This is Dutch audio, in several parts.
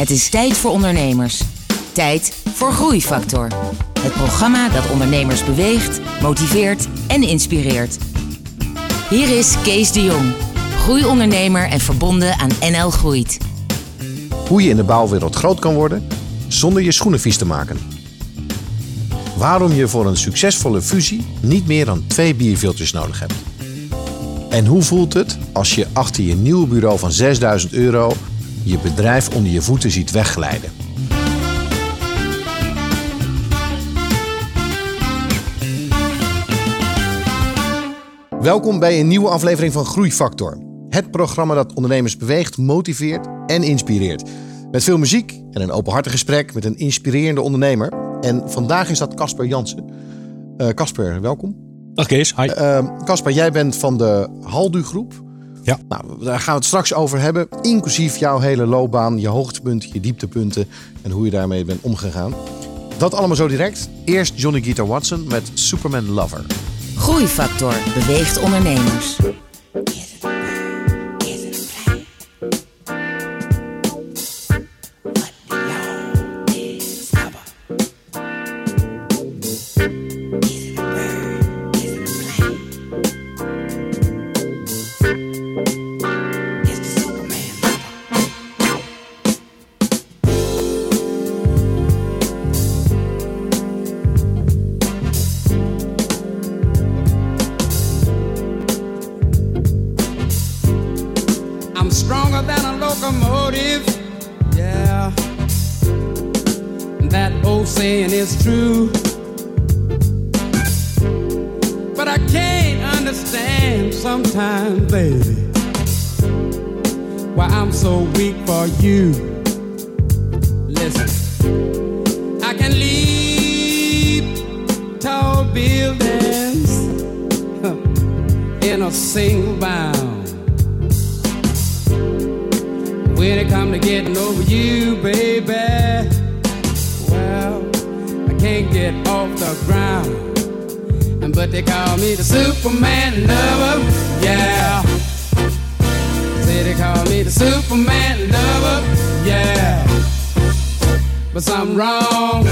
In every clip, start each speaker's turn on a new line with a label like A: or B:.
A: Het is tijd voor ondernemers. Tijd voor Groeifactor. Het programma dat ondernemers beweegt, motiveert en inspireert. Hier is Kees de Jong, groeiondernemer en verbonden aan NL Groeit.
B: Hoe je in de bouwwereld groot kan worden zonder je schoenen vies te maken. Waarom je voor een succesvolle fusie niet meer dan twee biervilters nodig hebt. En hoe voelt het als je achter je nieuwe bureau van 6000 euro je bedrijf onder je voeten ziet wegglijden? Welkom bij een nieuwe aflevering van Groeifactor. Het programma dat ondernemers beweegt, motiveert en inspireert. Met veel muziek en een openhartig gesprek met een inspirerende ondernemer. En vandaag is dat Casper Jansen. Eh, Casper, welkom.
C: Dag Kees, hi.
B: Casper, jij bent van de Haldu Groep.
C: Ja.
B: Nou, daar gaan we het straks over hebben. Inclusief jouw hele loopbaan, je hoogtepunten, je dieptepunten en hoe je daarmee bent omgegaan. Dat allemaal zo direct. Eerst Johnny Guitar Watson met Superman Lover.
A: Groeifactor beweegt ondernemers.
D: But something wrong,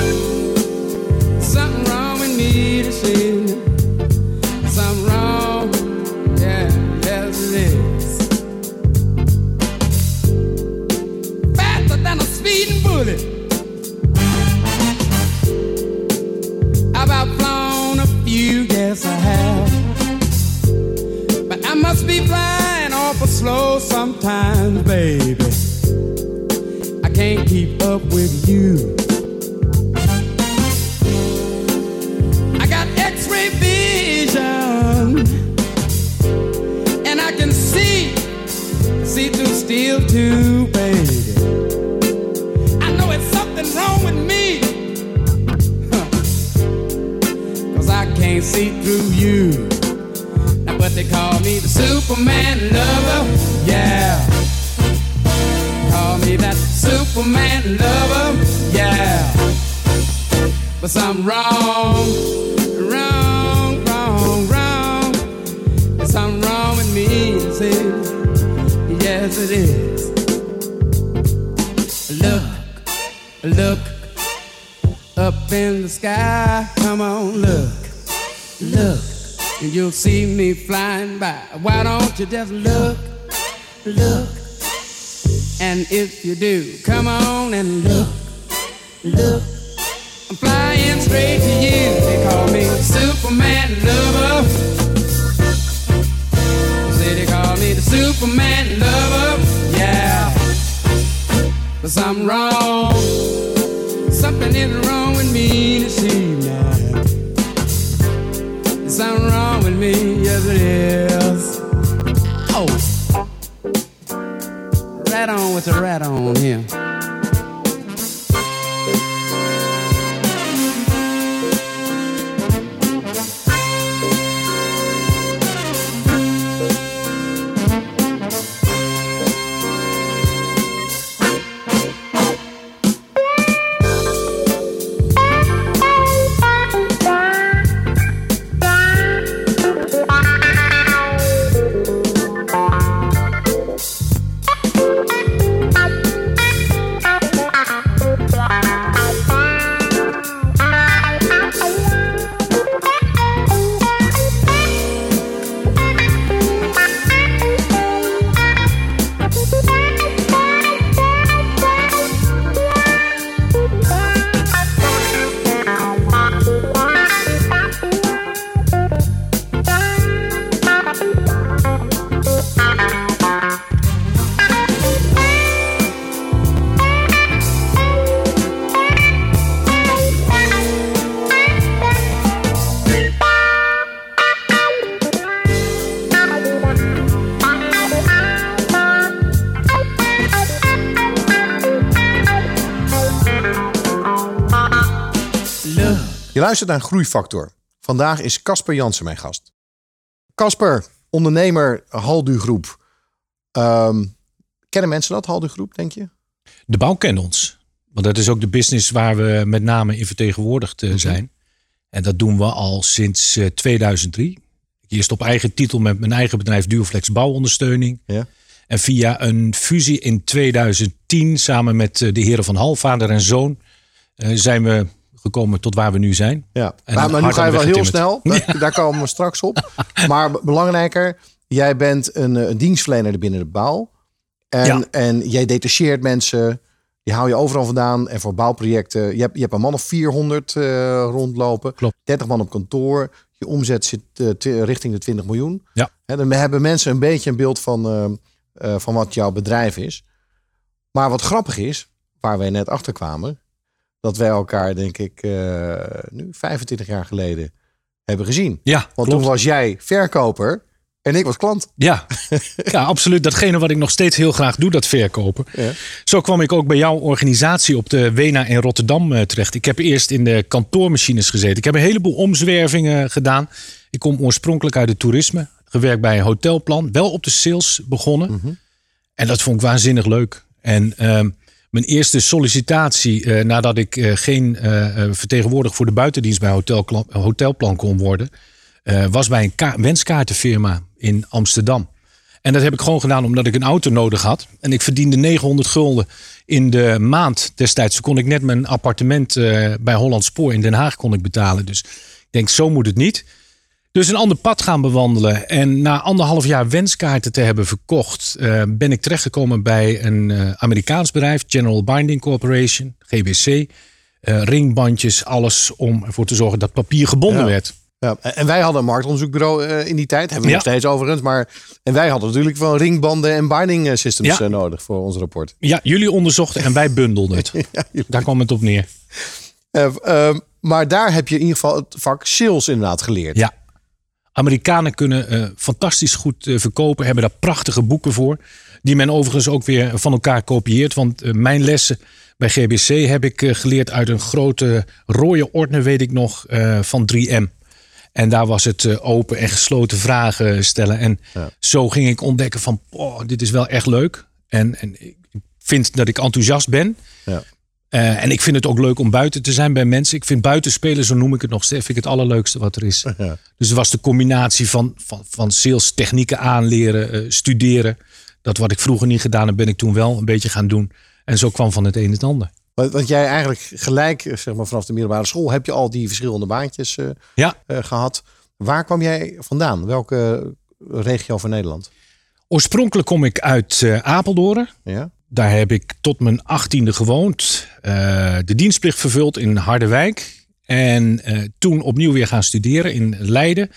D: Superman lover. Yeah. Call me that Superman lover. Yeah. But something wrong. You'll see me flying by. Why don't you just look, look? And if you do, come on and look, look. I'm flying straight to you. They call me Superman lover. Say they call me the Superman lover. Yeah. But something wrong. Something is wrong with me to see wrong with me, yes it is. Oh. Right on with the rat on here.
B: Luistert naar Groeifactor. Vandaag is Casper Jansen mijn gast. Casper, ondernemer Haldu Groep. Ehm, kennen mensen dat, Haldu Groep, denk je?
C: De bouw kent ons. Want dat is ook de business waar we met name in vertegenwoordigd eh,
B: Mhm.
C: zijn. En dat doen we al sinds eh, 2003. Eerst op eigen titel met mijn eigen bedrijf Duoflex Bouwondersteuning.
B: Ja.
C: En via een fusie in 2010 samen met eh, de heren van Hal, vader en zoon, zijn we gekomen tot waar we nu zijn.
B: Ja,
C: En
B: maar, maar nu ga je wel heel snel. Daar, daar komen we straks op. Maar belangrijker, jij bent een, eh, een dienstverlener binnen de bouw. En,
C: Ja.
B: en jij detacheert mensen. Die hou je overal vandaan. En voor bouwprojecten. Je hebt, je hebt een man of 400 eh, rondlopen.
C: Klopt.
B: 30 man op kantoor. Je omzet zit eh, richting de 20 miljoen.
C: Ja.
B: Hè, dan hebben mensen een beetje een beeld van, van wat jouw bedrijf is. Maar wat grappig is, waar wij net achter kwamen, dat wij elkaar, denk ik, eh, nu 25 jaar geleden hebben gezien.
C: Ja,
B: Want
C: klopt.
B: toen was jij verkoper en ik was klant.
C: Ja. ja, absoluut. Datgene wat ik nog steeds heel graag doe, dat verkopen.
B: Ja.
C: Zo kwam ik ook bij jouw organisatie op de Wena in Rotterdam eh, terecht. Ik heb eerst in de kantoormachines gezeten. Ik heb een heleboel omzwervingen gedaan. Ik kom oorspronkelijk uit het toerisme. Gewerkt bij een hotelplan. Wel op de sales begonnen. En dat vond ik waanzinnig leuk. En ehm, mijn eerste sollicitatie eh, nadat ik eh, geen eh, vertegenwoordiger voor de buitendienst bij hotelkla- hotelplan kon worden, was bij een ka- wenskaartenfirma in Amsterdam. En dat heb ik gewoon gedaan omdat ik een auto nodig had. En ik verdiende 900 gulden in de maand destijds. Toen kon ik net mijn appartement bij Holland Spoor in Den Haag kon ik betalen. Dus ik denk, zo moet het niet. Dus een ander pad gaan bewandelen. En na anderhalf jaar wenskaarten te hebben verkocht, eh, ben ik terechtgekomen bij een eh, Amerikaans bedrijf, General Binding Corporation, GBC. Eh, ringbandjes, alles om ervoor te zorgen dat papier gebonden
B: Ja.
C: werd.
B: Ja, en wij hadden een marktonderzoekbureau in die tijd. Hebben we
C: Ja.
B: nog steeds overigens. Maar, en wij hadden natuurlijk wel ringbanden en binding systems
C: Ja.
B: nodig voor ons rapport.
C: Ja, jullie onderzochten en wij bundelden het. Daar kwam het op neer.
B: Maar daar heb je in ieder geval het vak sales inderdaad geleerd.
C: Ja. Amerikanen kunnen eh, fantastisch goed eh, verkopen, hebben daar prachtige boeken voor. Die men overigens ook weer van elkaar kopieert. Want eh, mijn lessen bij GBC heb ik geleerd uit een grote rode ordner, weet ik nog, van 3M. En daar was het open en gesloten vragen stellen. En
B: Ja.
C: zo ging ik ontdekken van, oh, dit is wel echt leuk. En, en ik vind dat ik enthousiast ben.
B: Ja.
C: Eh, en ik vind het ook leuk om buiten te zijn bij mensen. Ik vind buitenspelen, zo noem ik het nog steeds, vind ik het allerleukste wat er is.
B: Ja.
C: Dus het was de combinatie van, van, van sales technieken aanleren, eh, studeren. Dat wat ik vroeger niet gedaan heb, ben ik toen wel een beetje gaan doen. En zo kwam van het een het ander.
B: Want, jij eigenlijk gelijk, eh, zeg maar vanaf de middelbare school, heb je al die verschillende baantjes
C: Ja,
B: eh, gehad. Waar kwam jij vandaan? Welke regio van Nederland?
C: oorspronkelijk kom ik uit Apeldoorn.
B: Ja?
C: Daar heb ik tot mijn achttiende gewoond. eh, de dienstplicht vervuld in Harderwijk. En eh, toen opnieuw weer gaan studeren in Leiden.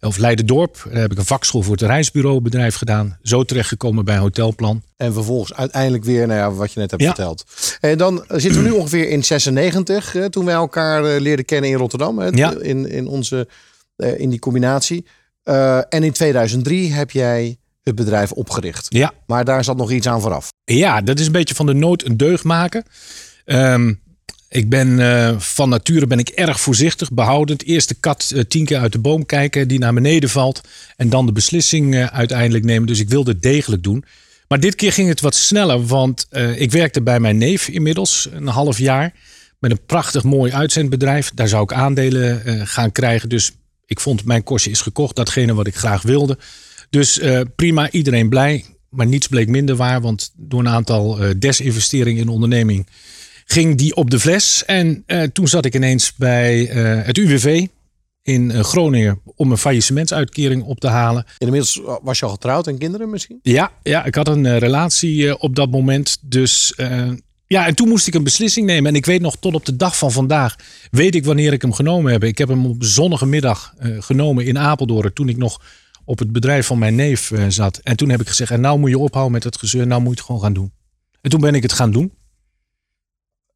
C: Of Leidendorp. Daar heb ik een vakschool voor het reisbureaubedrijf gedaan. Zo terechtgekomen bij Hotelplan.
B: En vervolgens uiteindelijk weer, nou ja, wat je net hebt
C: Ja.
B: verteld. En dan zitten we nu ongeveer in 96, eh, toen wij elkaar leerden kennen in Rotterdam. Hè,
C: Ja.
B: in, in, onze, in die combinatie. En in 2003 heb jij het bedrijf opgericht.
C: Ja,
B: Maar daar zat nog iets aan vooraf.
C: Ja, dat is een beetje van de nood een deugd maken. Ehm, ik ben eh, van nature ben ik erg voorzichtig, behoudend. Eerst de kat eh, tien keer uit de boom kijken, die naar beneden valt. En dan de beslissing eh, uiteindelijk nemen. Dus ik wilde het degelijk doen. Maar dit keer ging het wat sneller, want ik werkte bij mijn neef inmiddels een half jaar. Met een prachtig mooi uitzendbedrijf. Daar zou ik aandelen gaan krijgen. Dus ik vond mijn kostje is gekocht, datgene wat ik graag wilde. Dus eh, prima, iedereen blij. Maar niets bleek minder waar, want door een aantal eh, desinvesteringen in de onderneming ging die op de fles. En eh, toen zat ik ineens bij het UWV in Groningen om een faillissementsuitkering op te halen.
B: Inmiddels was je al getrouwd en kinderen misschien?
C: Ja, ja ik had een relatie op dat moment. Dus ja, en toen moest ik een beslissing nemen. En ik weet nog tot op de dag van vandaag, weet ik wanneer ik hem genomen heb. Ik heb hem op zonnige middag genomen in Apeldoorn. Toen ik nog op het bedrijf van mijn neef eh, zat. En toen heb ik gezegd, en nou moet je ophouden met het gezeur. Nou moet je het gewoon gaan doen. En toen ben ik het gaan doen.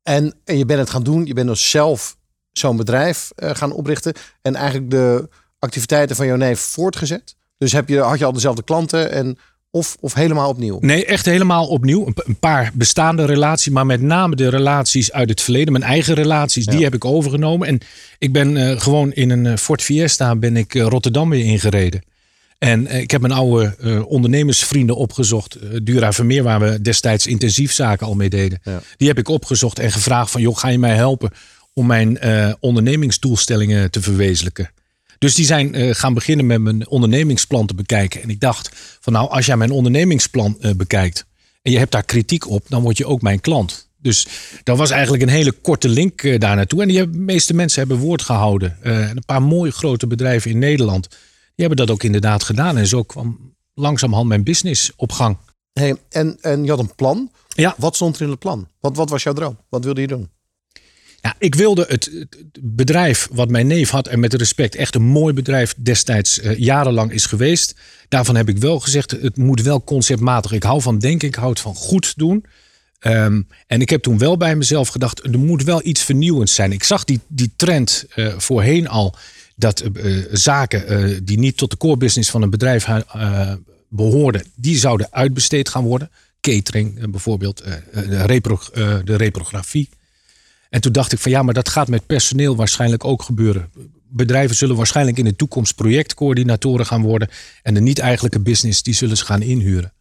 B: En, en je bent het gaan doen. Je bent dus zelf zo'n bedrijf eh, gaan oprichten. En eigenlijk de activiteiten van jouw neef voortgezet. Dus heb je, had je al dezelfde klanten. En Of, of helemaal opnieuw?
C: Nee, echt helemaal opnieuw. Een, een paar bestaande relaties, maar met name de relaties uit het verleden. Mijn eigen relaties, die heb ik overgenomen. En ik ben eh, gewoon in een Ford Fiesta ben ik Rotterdam weer ingereden. En ik heb mijn oude ondernemersvrienden opgezocht. Dura Vermeer, waar we destijds intensief zaken al mee deden. Die heb ik opgezocht en gevraagd van... joh, ga je mij helpen om mijn ondernemingsdoelstellingen te verwezenlijken? Dus die zijn uh, gaan beginnen met mijn ondernemingsplan te bekijken. En ik dacht van nou, als jij mijn ondernemingsplan uh, bekijkt en je hebt daar kritiek op, dan word je ook mijn klant. Dus dat was eigenlijk een hele korte link uh, daar naartoe. En die hebben, de meeste mensen hebben woord gehouden. een paar mooie grote bedrijven in Nederland, die hebben dat ook inderdaad gedaan. En zo kwam langzamerhand mijn business op gang.
B: Hey, en, en je had een plan.
C: Ja.
B: Wat stond er in het plan? Wat, wat was jouw droom? Wat wilde je doen?
C: Ja, ik wilde het, bedrijf wat mijn neef had en met respect echt een mooi bedrijf destijds uh, jarenlang is geweest. Daarvan heb ik wel gezegd, het moet wel conceptmatig. Ik hou van denken, ik hou van goed doen. Um, en ik heb toen wel bij mezelf gedacht, er moet wel iets vernieuwends zijn. Ik zag die, die trend uh, voorheen al, dat uh, zaken die niet tot de core business van een bedrijf behoorden, die zouden uitbesteed gaan worden. Catering bijvoorbeeld, de, repro de reprografie. En toen dacht ik van ja, maar dat gaat met personeel waarschijnlijk ook gebeuren. Bedrijven zullen waarschijnlijk in de toekomst projectcoördinatoren gaan worden. En de niet-eigenlijke business, die zullen ze gaan inhuren.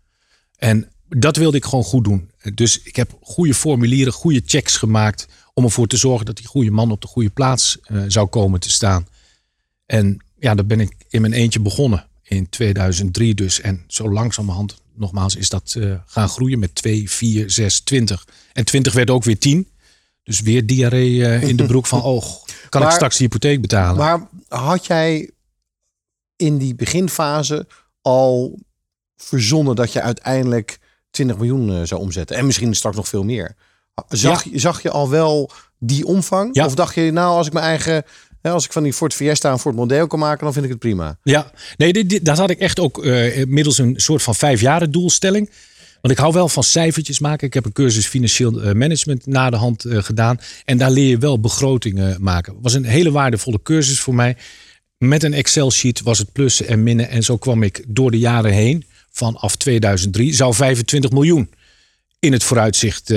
C: En dat wilde ik gewoon goed doen. Dus ik heb goede formulieren, goede checks gemaakt. Om ervoor te zorgen dat die goede man op de goede plaats zou komen te staan. En ja, daar ben ik in mijn eentje begonnen. In 2003 dus. En zo langzamerhand, nogmaals, is dat uh, gaan groeien met 2, 4, 6, 20. En 20 werd ook weer 10. Dus weer diarree uh, in de broek van, oh, kan ik straks de hypotheek betalen?
B: Maar had jij in die beginfase al verzonnen dat je uiteindelijk 20 miljoen uh, zou omzetten? En misschien straks nog veel meer. Zag, ja. zag je al wel die omvang?
C: Ja.
B: Of dacht je, nou, als ik mijn eigen als ik van die Ford Fiesta een Ford Mondeo kan maken, dan vind ik het prima.
C: Ja, nee, dat had ik echt ook uh, middels een soort van vijfjaren doelstelling. Want ik hou wel van cijfertjes maken. Ik heb een cursus financieel eh, management na de hand uh, gedaan. En daar leer je wel begrotingen maken. Was een hele waardevolle cursus voor mij. Met een Excel-sheet was het plussen en minnen. En zo kwam ik door de jaren heen, vanaf 2003, zou 25 miljoen in het vooruitzicht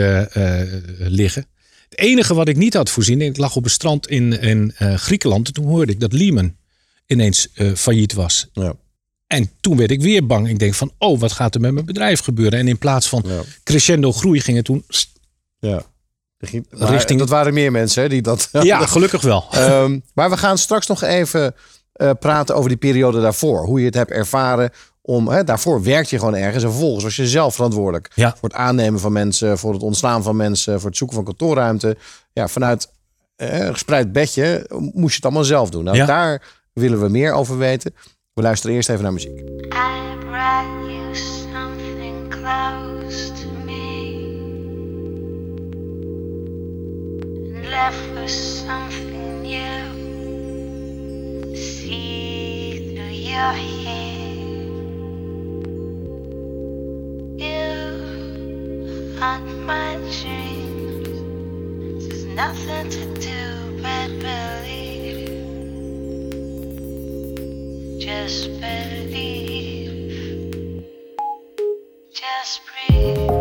C: liggen. Het enige wat ik niet had voorzien, ik lag op een strand in, in Griekenland. En toen hoorde ik dat Lehman ineens failliet was.
B: Ja.
C: En toen werd ik weer bang. Ik denk van, oh, wat gaat er met mijn bedrijf gebeuren? En in plaats van ja. crescendo groei ging het toen...
B: Ja. Maar richting... Dat waren meer mensen hè, die dat...
C: Ja, gelukkig wel.
B: Um, maar we gaan straks nog even uh, praten over die periode daarvoor. Hoe je het hebt ervaren. Om, hè, daarvoor werk je gewoon ergens. En vervolgens was je zelf verantwoordelijk.
C: Ja.
B: Voor het aannemen van mensen. Voor het ontslaan van mensen. Voor het zoeken van kantoorruimte. Ja, vanuit een gespreid bedje moest je het allemaal zelf doen. Nou,
C: ja.
B: daar willen we meer over weten. We luisteren eerst even naar muziek.
E: I You my dreams. There's nothing to do but believe. Just believe. Just breathe.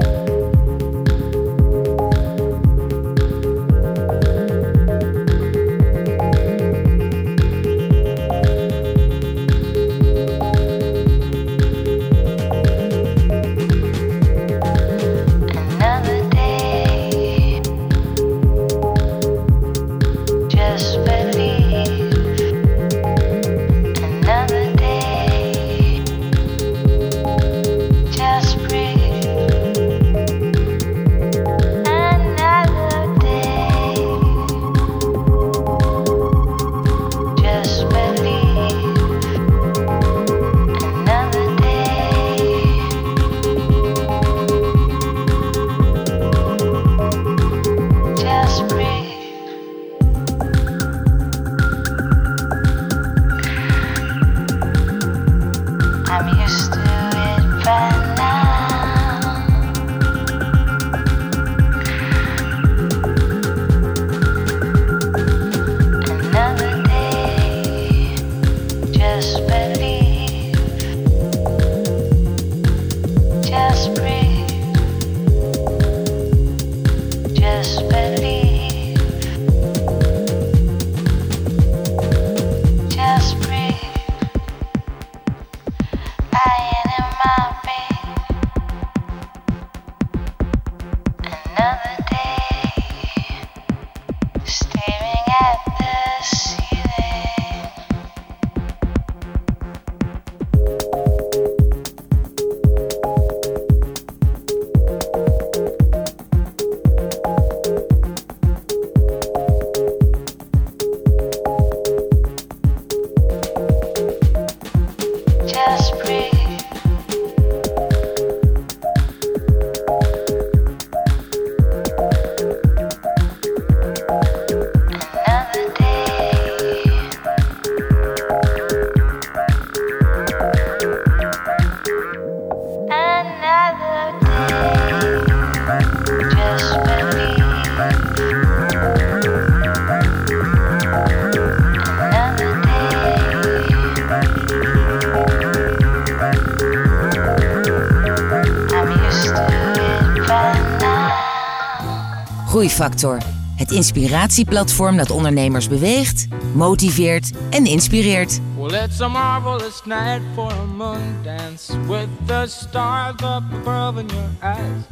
F: Groeifactor. Het inspiratieplatform dat ondernemers beweegt, motiveert en inspireert.
G: Well, it's a marvelous night for a moon dance with the stars up above in your eyes.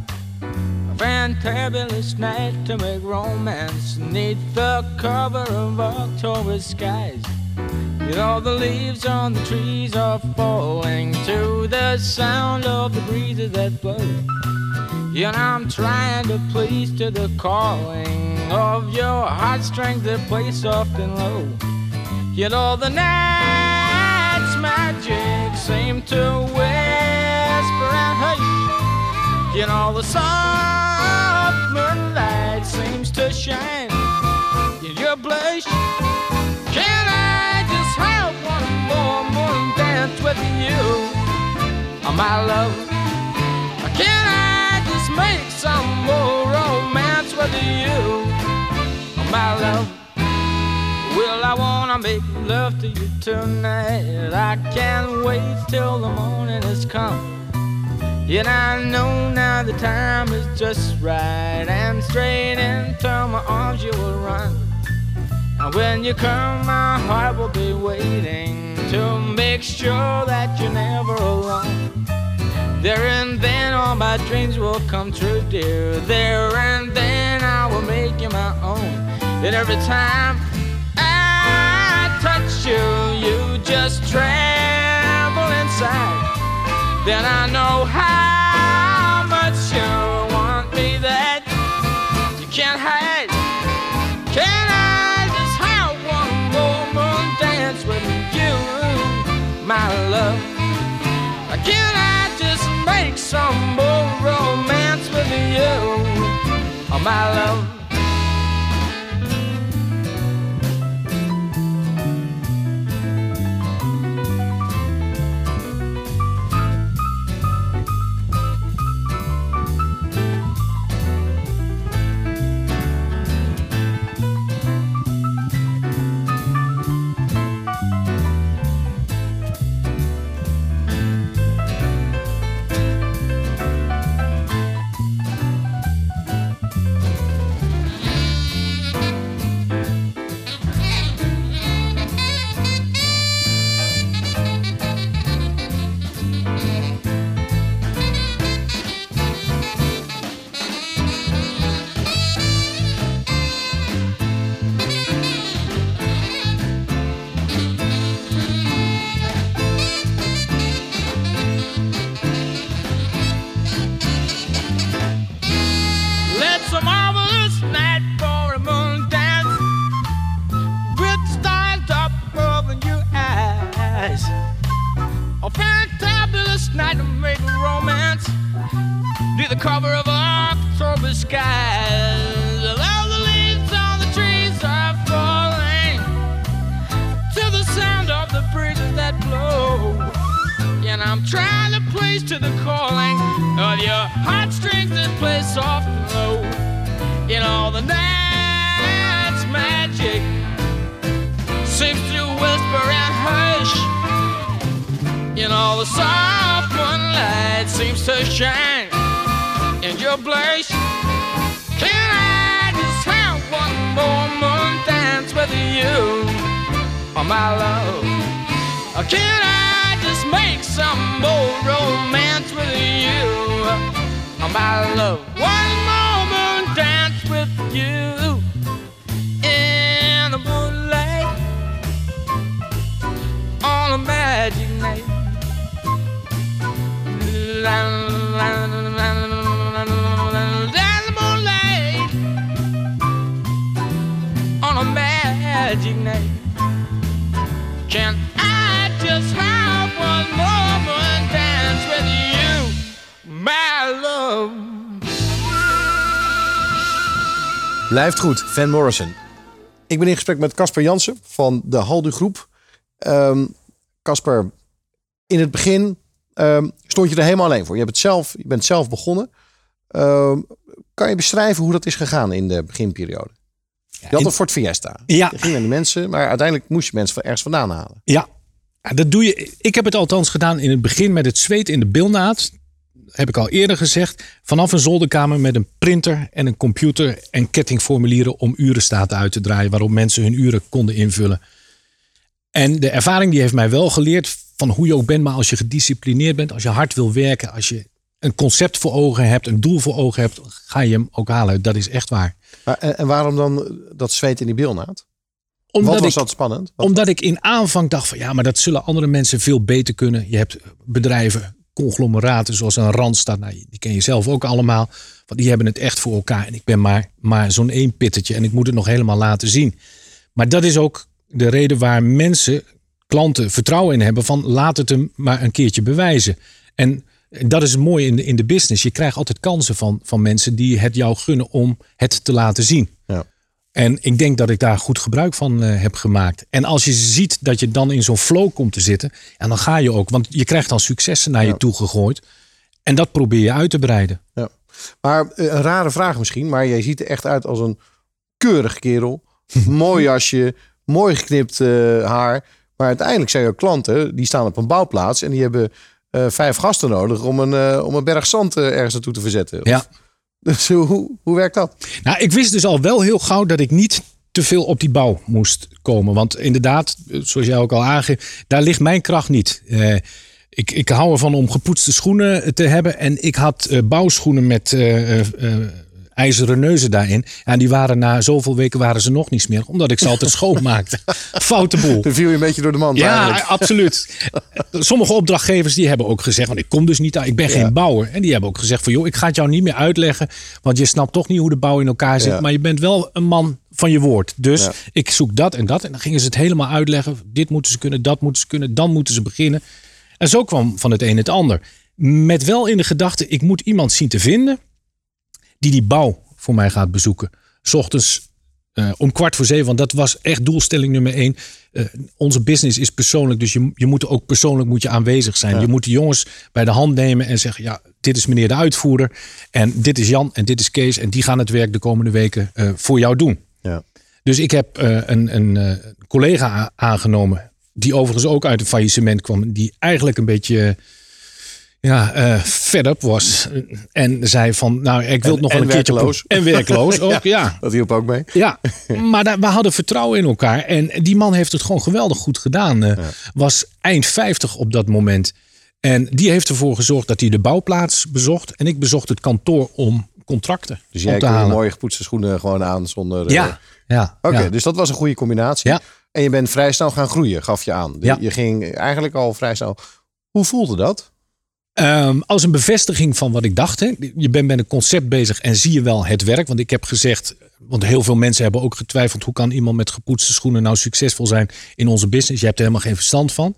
G: A fantabulous night to make romance neath the cover of October skies. You know the leaves on the trees are falling to the sound of the breezes that blow. You know I'm trying to please to the calling of your heartstrings that play soft and low. You know the night's magic seem to whisper and hush. You know the soft moonlight seems to shine in your blush. Can I just have one more moon dance with you, oh, my love? Some more romance with you, my love? Well, I wanna make love to you tonight. I can't wait till the morning has come. Yet I know now the time is just right, and straight into my arms you will run. And when you come, my heart will be waiting to make sure that you're never alone. There and then all my dreams will come true, dear. There and then I will make you my own. And every time I touch you, you just tremble inside. Then I know how some more romance with you, oh, my love? The cover of October skies. All the leaves on the trees are falling to the sound of the breezes that blow. And I'm trying to place to the calling of your heartstrings that play soft and low. In all the night's magic seems to whisper and hush. In all the soft moonlight seems to shine in your blush. Can I just have one more moon dance with you, oh my love? Can I just make some more romance with you, oh my love? One more moon dance with you
B: Blijft goed, Van Morrison. Ik ben in gesprek met Casper Jansen van de Haldu Groep. Ehm, Casper, in het begin ehm, stond je er helemaal alleen voor. Je, hebt het zelf, je bent zelf begonnen. Ehm, kan je beschrijven hoe dat is gegaan in de beginperiode? Je had een Ford Fiesta.
C: Ja.
B: Je ging naar die mensen, maar uiteindelijk moest je mensen van ergens vandaan halen.
C: Ja, Ja, dat doe je. Ik heb het althans gedaan in het begin met het zweet in de bilnaad. Heb ik al eerder gezegd, vanaf een zolderkamer met een printer en een computer en kettingformulieren om urenstaten uit te draaien waarop mensen hun uren konden invullen. En de ervaring die heeft mij wel geleerd van hoe je ook bent, maar als je gedisciplineerd bent, als je hard wil werken, als je een concept voor ogen hebt, een doel voor ogen hebt, ga je hem ook halen. Dat is echt waar.
B: Maar, en, waarom dan dat zweet in die bilnaad?
C: Omdat
B: Wat was
C: ik,
B: dat spannend? Wat-
C: Omdat ik in aanvang dacht van ja, maar dat zullen andere mensen veel beter kunnen. Je hebt bedrijven, conglomeraten zoals een Randstad, nou, die ken je zelf ook allemaal. Want die hebben het echt voor elkaar. En ik ben maar, maar zo'n één pittetje en ik moet het nog helemaal laten zien. Maar dat is ook de reden waar mensen, klanten vertrouwen in hebben van laat het hem maar een keertje bewijzen. En dat is mooi in de, in de business. Je krijgt altijd kansen van, van mensen die het jou gunnen om het te laten zien.
B: Ja.
C: En ik denk dat ik daar goed gebruik van eh, heb gemaakt. En als je ziet dat je dan in zo'n flow komt te zitten, en dan ga je ook, want je krijgt dan successen naar je toe gegooid. En dat probeer je uit te breiden.
B: Ja. Maar eh, een rare vraag misschien, maar jij ziet er echt uit als een keurig kerel. mooi jasje, mooi geknipt eh, haar. Maar uiteindelijk zijn jouw klanten, die staan op een bouwplaats en die hebben vijf gasten nodig om een, om een berg zand ergens naartoe te verzetten.
C: Ja.
B: Dus hoe, hoe werkt dat?
C: Nou, ik wist dus al wel heel gauw dat ik niet te veel op die bouw moest komen. Want inderdaad, zoals jij ook al aangeeft, daar ligt mijn kracht niet. Eh, ik, ik hou ervan om gepoetste schoenen te hebben. En ik had eh, bouwschoenen met eh, ijzeren neuzen daarin. En die waren na zoveel weken waren ze nog niet smerig. Omdat ik ze altijd schoonmaakte. Foute boel.
B: Dan viel je een beetje door de mand.
C: Ja,
B: eigenlijk.
C: absoluut. Sommige opdrachtgevers die hebben ook gezegd, want ik kom dus niet uit, ik ben geen bouwer. En die hebben ook gezegd van, joh, ik ga het jou niet meer uitleggen, want je snapt toch niet hoe de bouw in elkaar zit.
B: Ja.
C: Maar je bent wel een man van je woord. Dus
B: Ja.
C: ik zoek dat en dat. En dan gingen ze het helemaal uitleggen. Dit moeten ze kunnen, dat moeten ze kunnen, dan moeten ze beginnen. En zo kwam van het een het ander. Met wel in de gedachte, ik moet iemand zien te vinden die die bouw voor mij gaat bezoeken. 's ochtends eh, om kwart voor zeven, want dat was echt doelstelling nummer één. Eh, onze business is persoonlijk, dus je, je moet ook persoonlijk moet je aanwezig zijn. Je moet de jongens bij de hand nemen en zeggen: ja, dit is meneer de uitvoerder en dit is Jan en dit is Kees en die gaan het werk de komende weken eh, voor jou doen.
B: Ja.
C: Dus ik heb een, een collega aangenomen, die overigens ook uit een faillissement kwam, die eigenlijk een beetje ja, fed up was. En zei van, nou, ik wil
B: En-
C: nog wel
B: en
C: een keertje...
B: werkloos.
C: En werkloos ook, ja.
B: Dat hielp ook mee.
C: Ja, maar daar- we hadden vertrouwen in elkaar. En die man heeft het gewoon geweldig goed gedaan. Eh, Was eind 50 op dat moment. En die heeft ervoor gezorgd dat hij de bouwplaats bezocht. En ik bezocht het kantoor om contracten
B: Dus jij kon mooie gepoetste schoenen gewoon aan zonder... eh,
C: Ja, ja.
B: Oké,
C: ja.
B: dus dat was een goede combinatie.
C: Ja.
B: En je bent vrij snel gaan groeien, gaf je aan.
C: Ja.
B: Je ging eigenlijk al vrij snel. Hoe voelde dat?
C: Ehm, als een bevestiging van wat ik dacht. Je bent met een concept bezig en zie je wel het werk. Want ik heb gezegd, want heel veel mensen hebben ook getwijfeld... hoe kan iemand met gepoetste schoenen nou succesvol zijn in onze business? Je hebt er helemaal geen verstand van.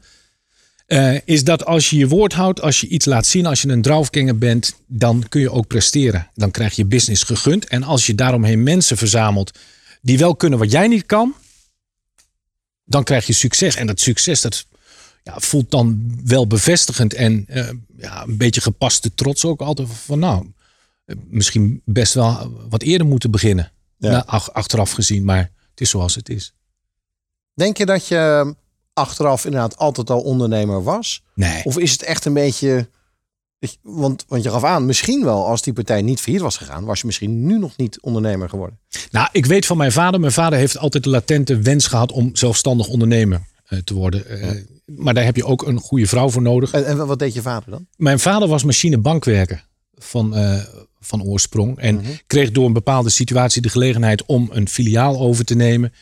C: Eh, is dat als je je woord houdt, als je iets laat zien... als je een draufganger bent, dan kun je ook presteren. Dan krijg je business gegund. En als je daaromheen mensen verzamelt die wel kunnen wat jij niet kan... dan krijg je succes. En dat succes, dat ja, voelt dan wel bevestigend en eh, ja, een beetje gepaste trots ook altijd van nou, eh, misschien best wel wat eerder moeten beginnen.
B: Ja.
C: Nou, ach- achteraf gezien, maar het is zoals het is.
B: Denk je dat je achteraf inderdaad altijd al ondernemer was?
C: Nee.
B: Of is het echt een beetje... Want, want je gaf aan, misschien wel als die partij niet failliet was gegaan... was je misschien nu nog niet ondernemer geworden.
C: Nou, ik weet van mijn vader. Mijn vader heeft altijd de latente wens gehad om zelfstandig ondernemer eh, te worden. Maar daar heb je ook een goede vrouw voor nodig.
B: En, en wat deed je vader dan?
C: Mijn vader was machinebankwerker van, eh, van oorsprong. En kreeg door een bepaalde situatie de gelegenheid om een filiaal over te nemen.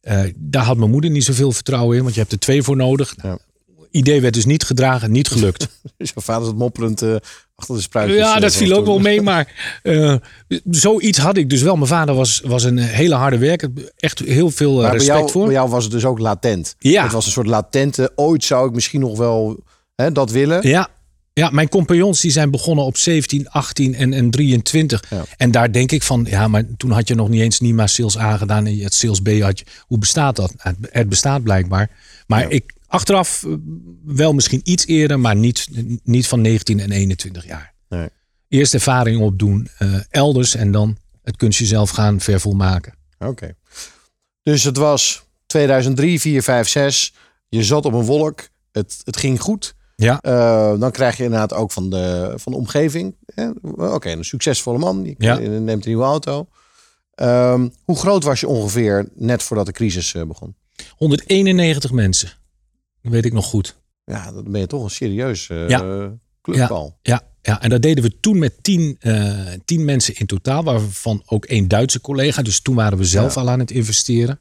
C: Eh, daar had mijn moeder niet zoveel vertrouwen in, want je hebt er twee voor nodig.
B: Ja.
C: Idee werd dus niet gedragen, niet gelukt.
B: Dus je vader zat mopperend eh, achter de spruitjes.
C: ja,
B: eh,
C: dat viel ook wel mee, maar eh, zoiets had ik dus wel. Mijn vader was, was een hele harde werker, echt heel veel
B: Maar bij
C: respect
B: jou,
C: voor.
B: bij jou was het dus ook latent.
C: Ja.
B: Het was een soort latente, ooit zou ik misschien nog wel hè, dat willen.
C: Ja. Ja, mijn compagnons die zijn begonnen op 17, 18 en, en 23.
B: Ja.
C: En daar denk ik van, ja, maar toen had je nog niet eens Nima Sales aangedaan en het Sales B had je. Hoe bestaat dat? Het, het bestaat blijkbaar. Maar ik achteraf eh, wel misschien iets eerder, maar niet, niet van 19 en 21 jaar.
B: Nee.
C: Eerst ervaring opdoen, eh, elders en dan het kunstje zelf gaan vervolmaken.
B: Oké. Dus het was 2003, 4, 5, 6. Je zat op een wolk. Het, het ging goed.
C: Ja.
B: Eh, dan krijg je inderdaad ook van de, van de omgeving. Oké, een succesvolle man. Die
C: Ja.
B: neemt een nieuwe auto. Ehm, hoe groot was je ongeveer net voordat de crisis begon?
C: 191 mensen. Dat weet ik nog goed.
B: Ja, dan ben je toch een serieus eh
C: Ja.
B: al.
C: Ja, ja, en dat deden we toen met tien, eh, tien mensen in totaal, waarvan ook één Duitse collega. Dus toen waren we zelf
B: Ja.
C: al aan het investeren.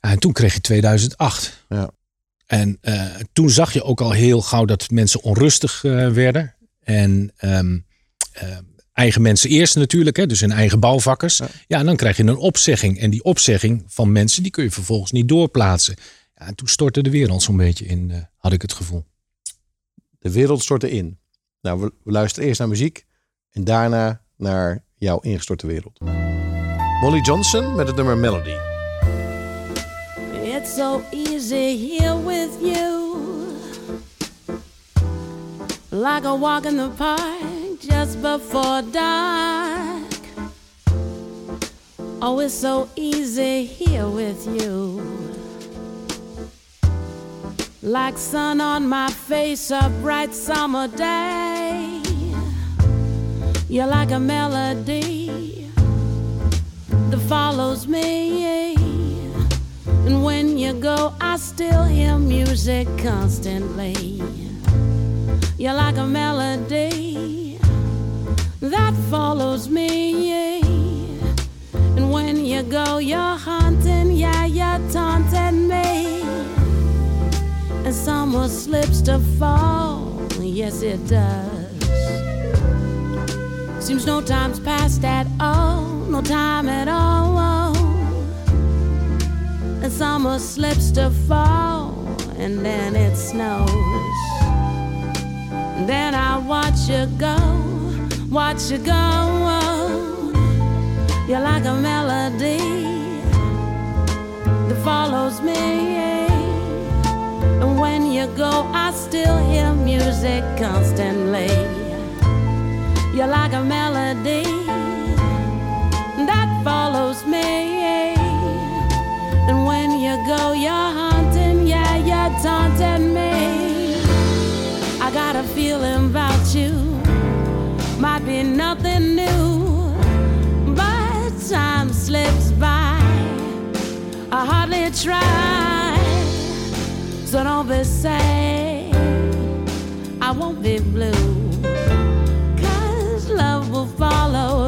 C: Ja, en toen kreeg je 2008.
B: Ja.
C: En eh, toen zag je ook al heel gauw dat mensen onrustig werden. En ehm, eh, eigen mensen eerst natuurlijk, hè, dus hun eigen bouwvakkers. Ja.
B: Ja.
C: en dan krijg je een opzegging. En die opzegging van mensen, die kun je vervolgens niet doorplaatsen. Ja, en toen stortte de wereld zo'n beetje in, eh, had ik het gevoel.
B: De wereld stortte in. Nou, we, we luisteren eerst naar muziek en daarna naar jouw ingestorte wereld. Molly Johnson met het nummer Melody.
H: It's so easy here with you. Like a walk in the park just before dark. Oh, it's so easy here with you. Like sun on my face, a bright summer day. You're like a melody that follows me. And when you go, I still hear music constantly. You're like a melody that follows me. And when you go, you're haunting, yeah, you're taunting me. And summer slips to fall, yes, it does. Seems no time's passed at all, no time at all and summer slips to fall, and then it snows. Then I watch you go, watch you go. You're like a melody that follows me. When you go, I still hear music constantly. You're like a melody that follows me. And when you go, you're haunting, yeah, you're taunting me. I got a feeling about you, might be nothing new, but time slips by. I hardly try, so don't be sad. I won't be blue, cause love will follow,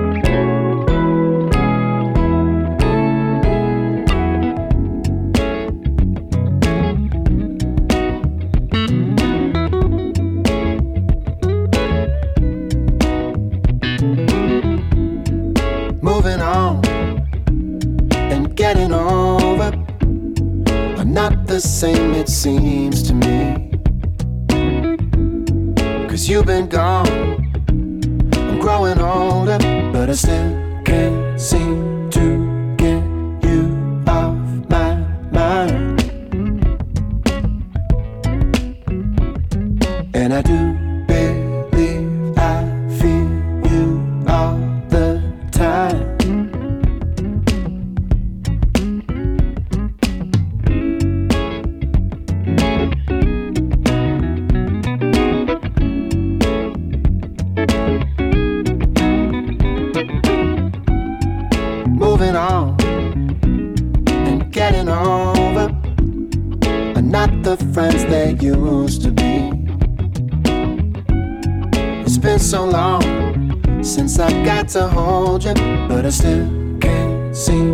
I: Been so long since I got to hold you, but I still can't seem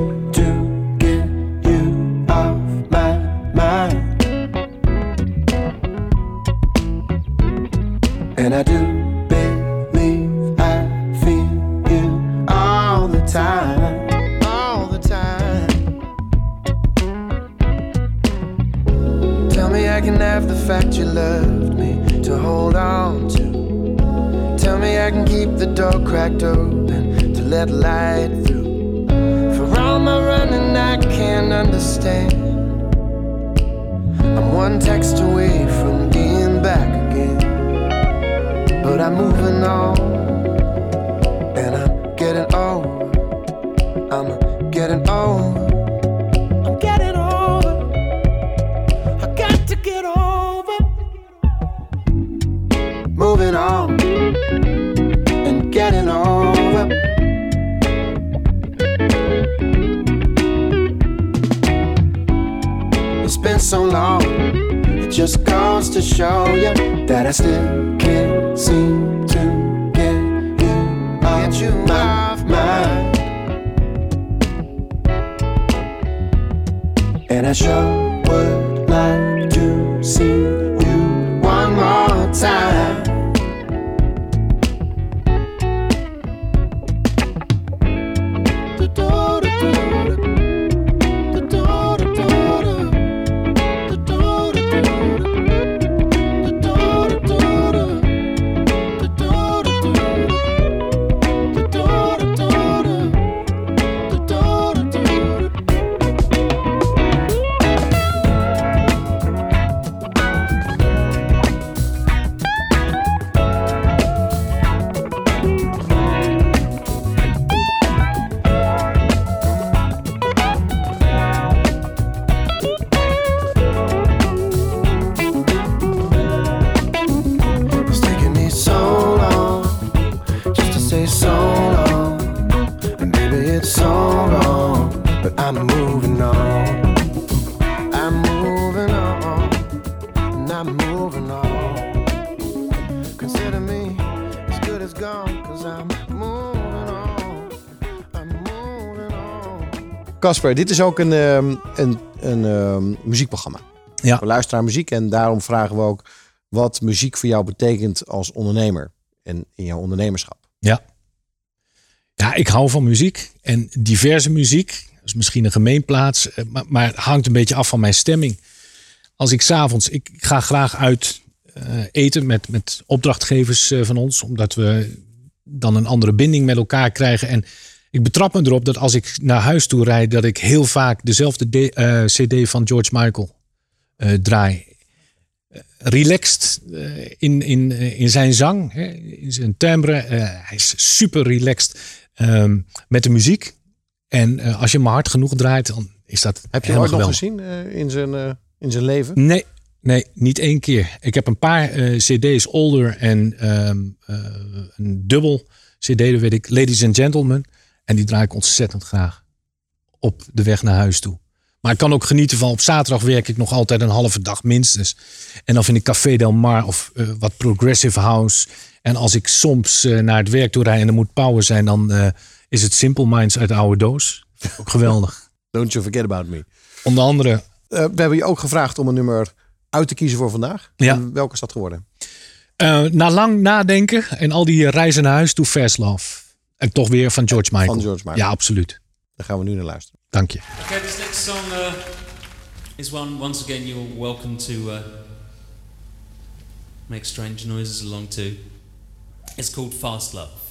I: gone, cause I'm moving on. I'm moving on.
B: Casper, dit is ook een, ehm, een, een ehm, muziekprogramma.
C: Ja.
B: We luisteren naar muziek en daarom vragen we ook wat muziek voor jou betekent als ondernemer en in jouw ondernemerschap.
C: Ja. Ja, ik hou van muziek en diverse muziek. Dat is misschien een gemeenplaats, eh, maar, maar het hangt een beetje af van mijn stemming. Als ik s'avonds, ik ga graag uit eten met, met opdrachtgevers eh, van ons, omdat we dan een andere binding met elkaar krijgen. En ik betrap me erop dat als ik naar huis toe rijd, dat ik heel vaak dezelfde D- eh, CD van George Michael eh, draai. Eh, relaxed eh, in, in, eh, in zijn zang, hè, in zijn timbre. Eh, hij is super relaxed ehm, met de muziek. En eh, als je hem hard genoeg draait, dan is dat
B: Heb je hem ooit nog gezien eh, in, zijn, eh, in zijn leven?
C: Nee, nee, niet één keer. Ik heb een paar eh, CD's, Older en ehm, eh, een dubbel CD, dat weet ik, Ladies and Gentlemen. En die draai ik ontzettend graag op de weg naar huis toe. Maar ik kan ook genieten van op zaterdag werk ik nog altijd een halve dag minstens. En dan vind ik Café Del Mar of eh, wat Progressive House. En als ik soms naar het werk toe rijd en er moet power zijn, dan is het Simple Minds uit de oude doos. Ook geweldig.
B: Don't you forget about me.
C: Onder andere
B: we hebben je ook gevraagd om een nummer uit te kiezen voor vandaag.
C: Ja.
B: En welke is dat geworden?
C: Eh, na lang nadenken en al die reizen naar huis toe, Fast Love. En toch weer van George Michael.
B: Van George Michael.
C: Ja, absoluut.
B: Daar gaan we nu naar luisteren.
C: Dank je.
J: Okay, this next song uh, is one, once again, you're welcome to uh, make strange noises along to. It's called Fast Love.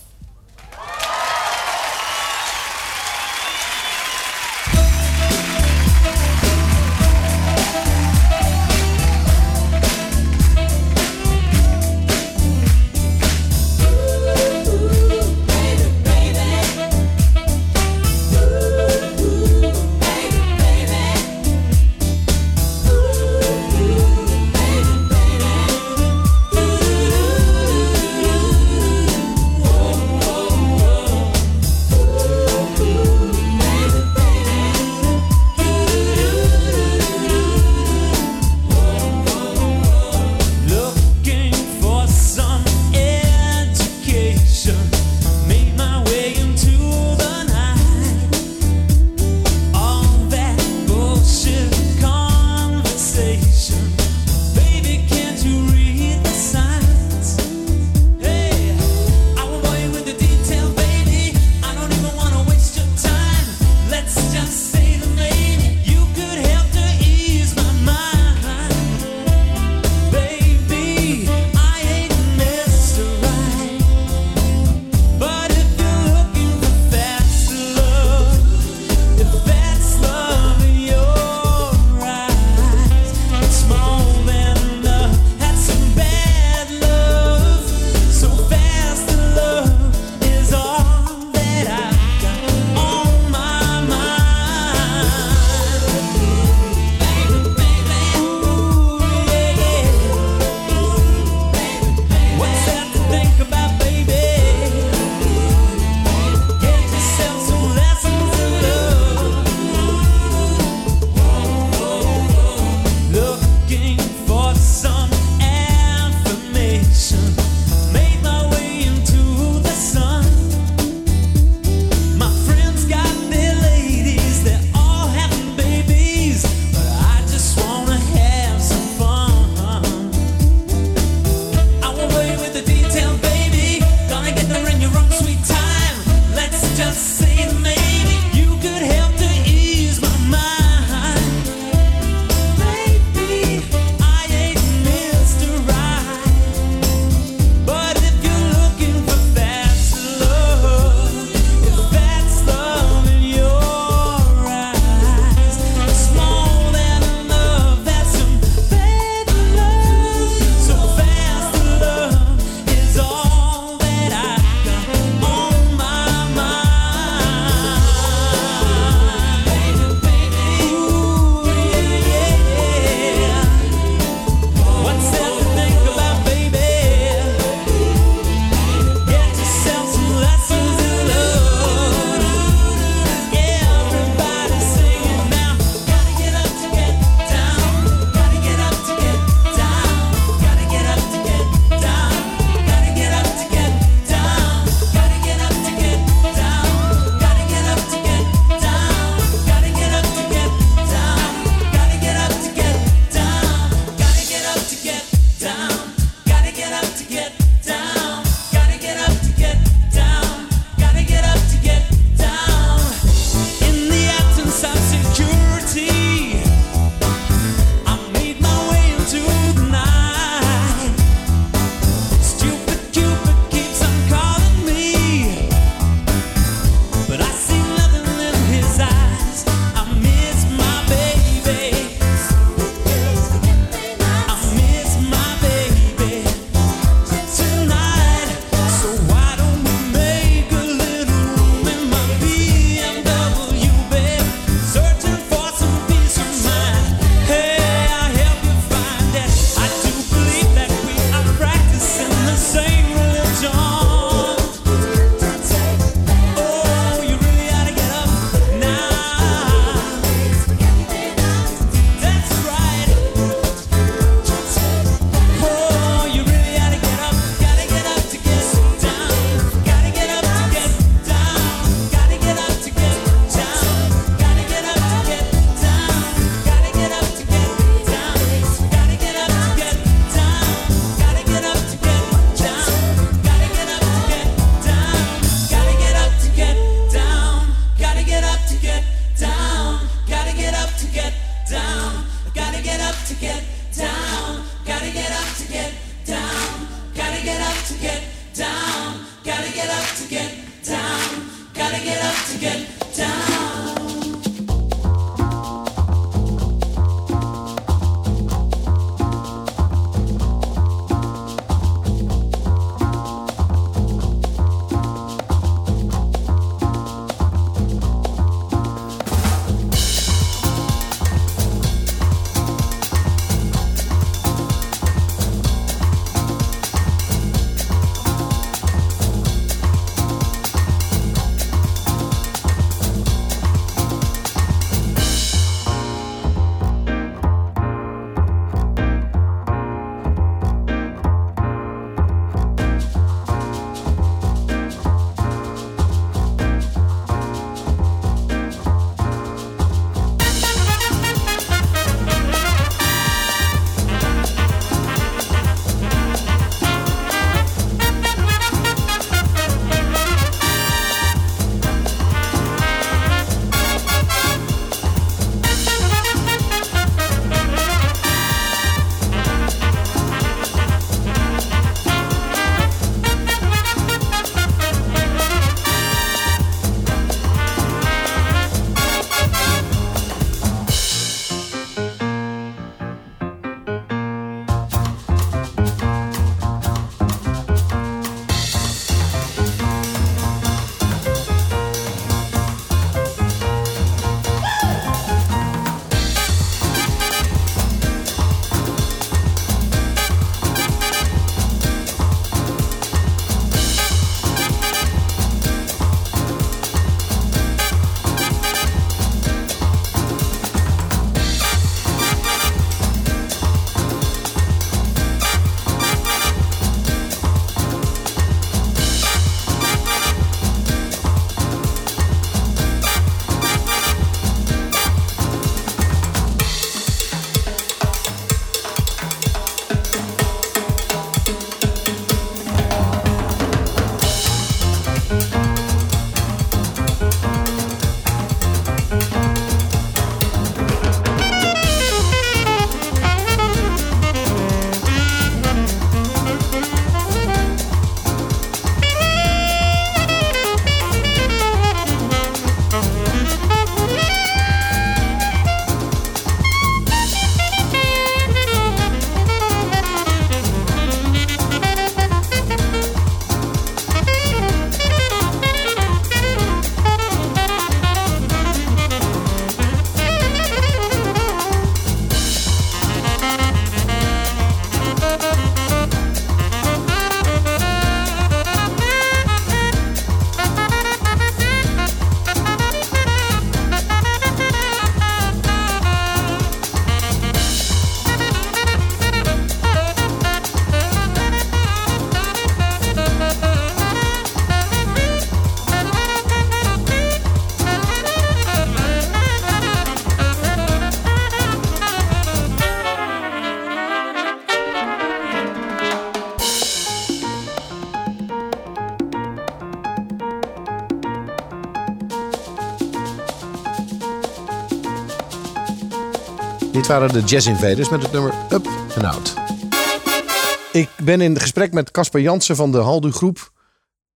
B: Dit waren de Jazz Invaders met het nummer Up and Out. Ik ben in gesprek met Casper Jansen van de Haldu Groep.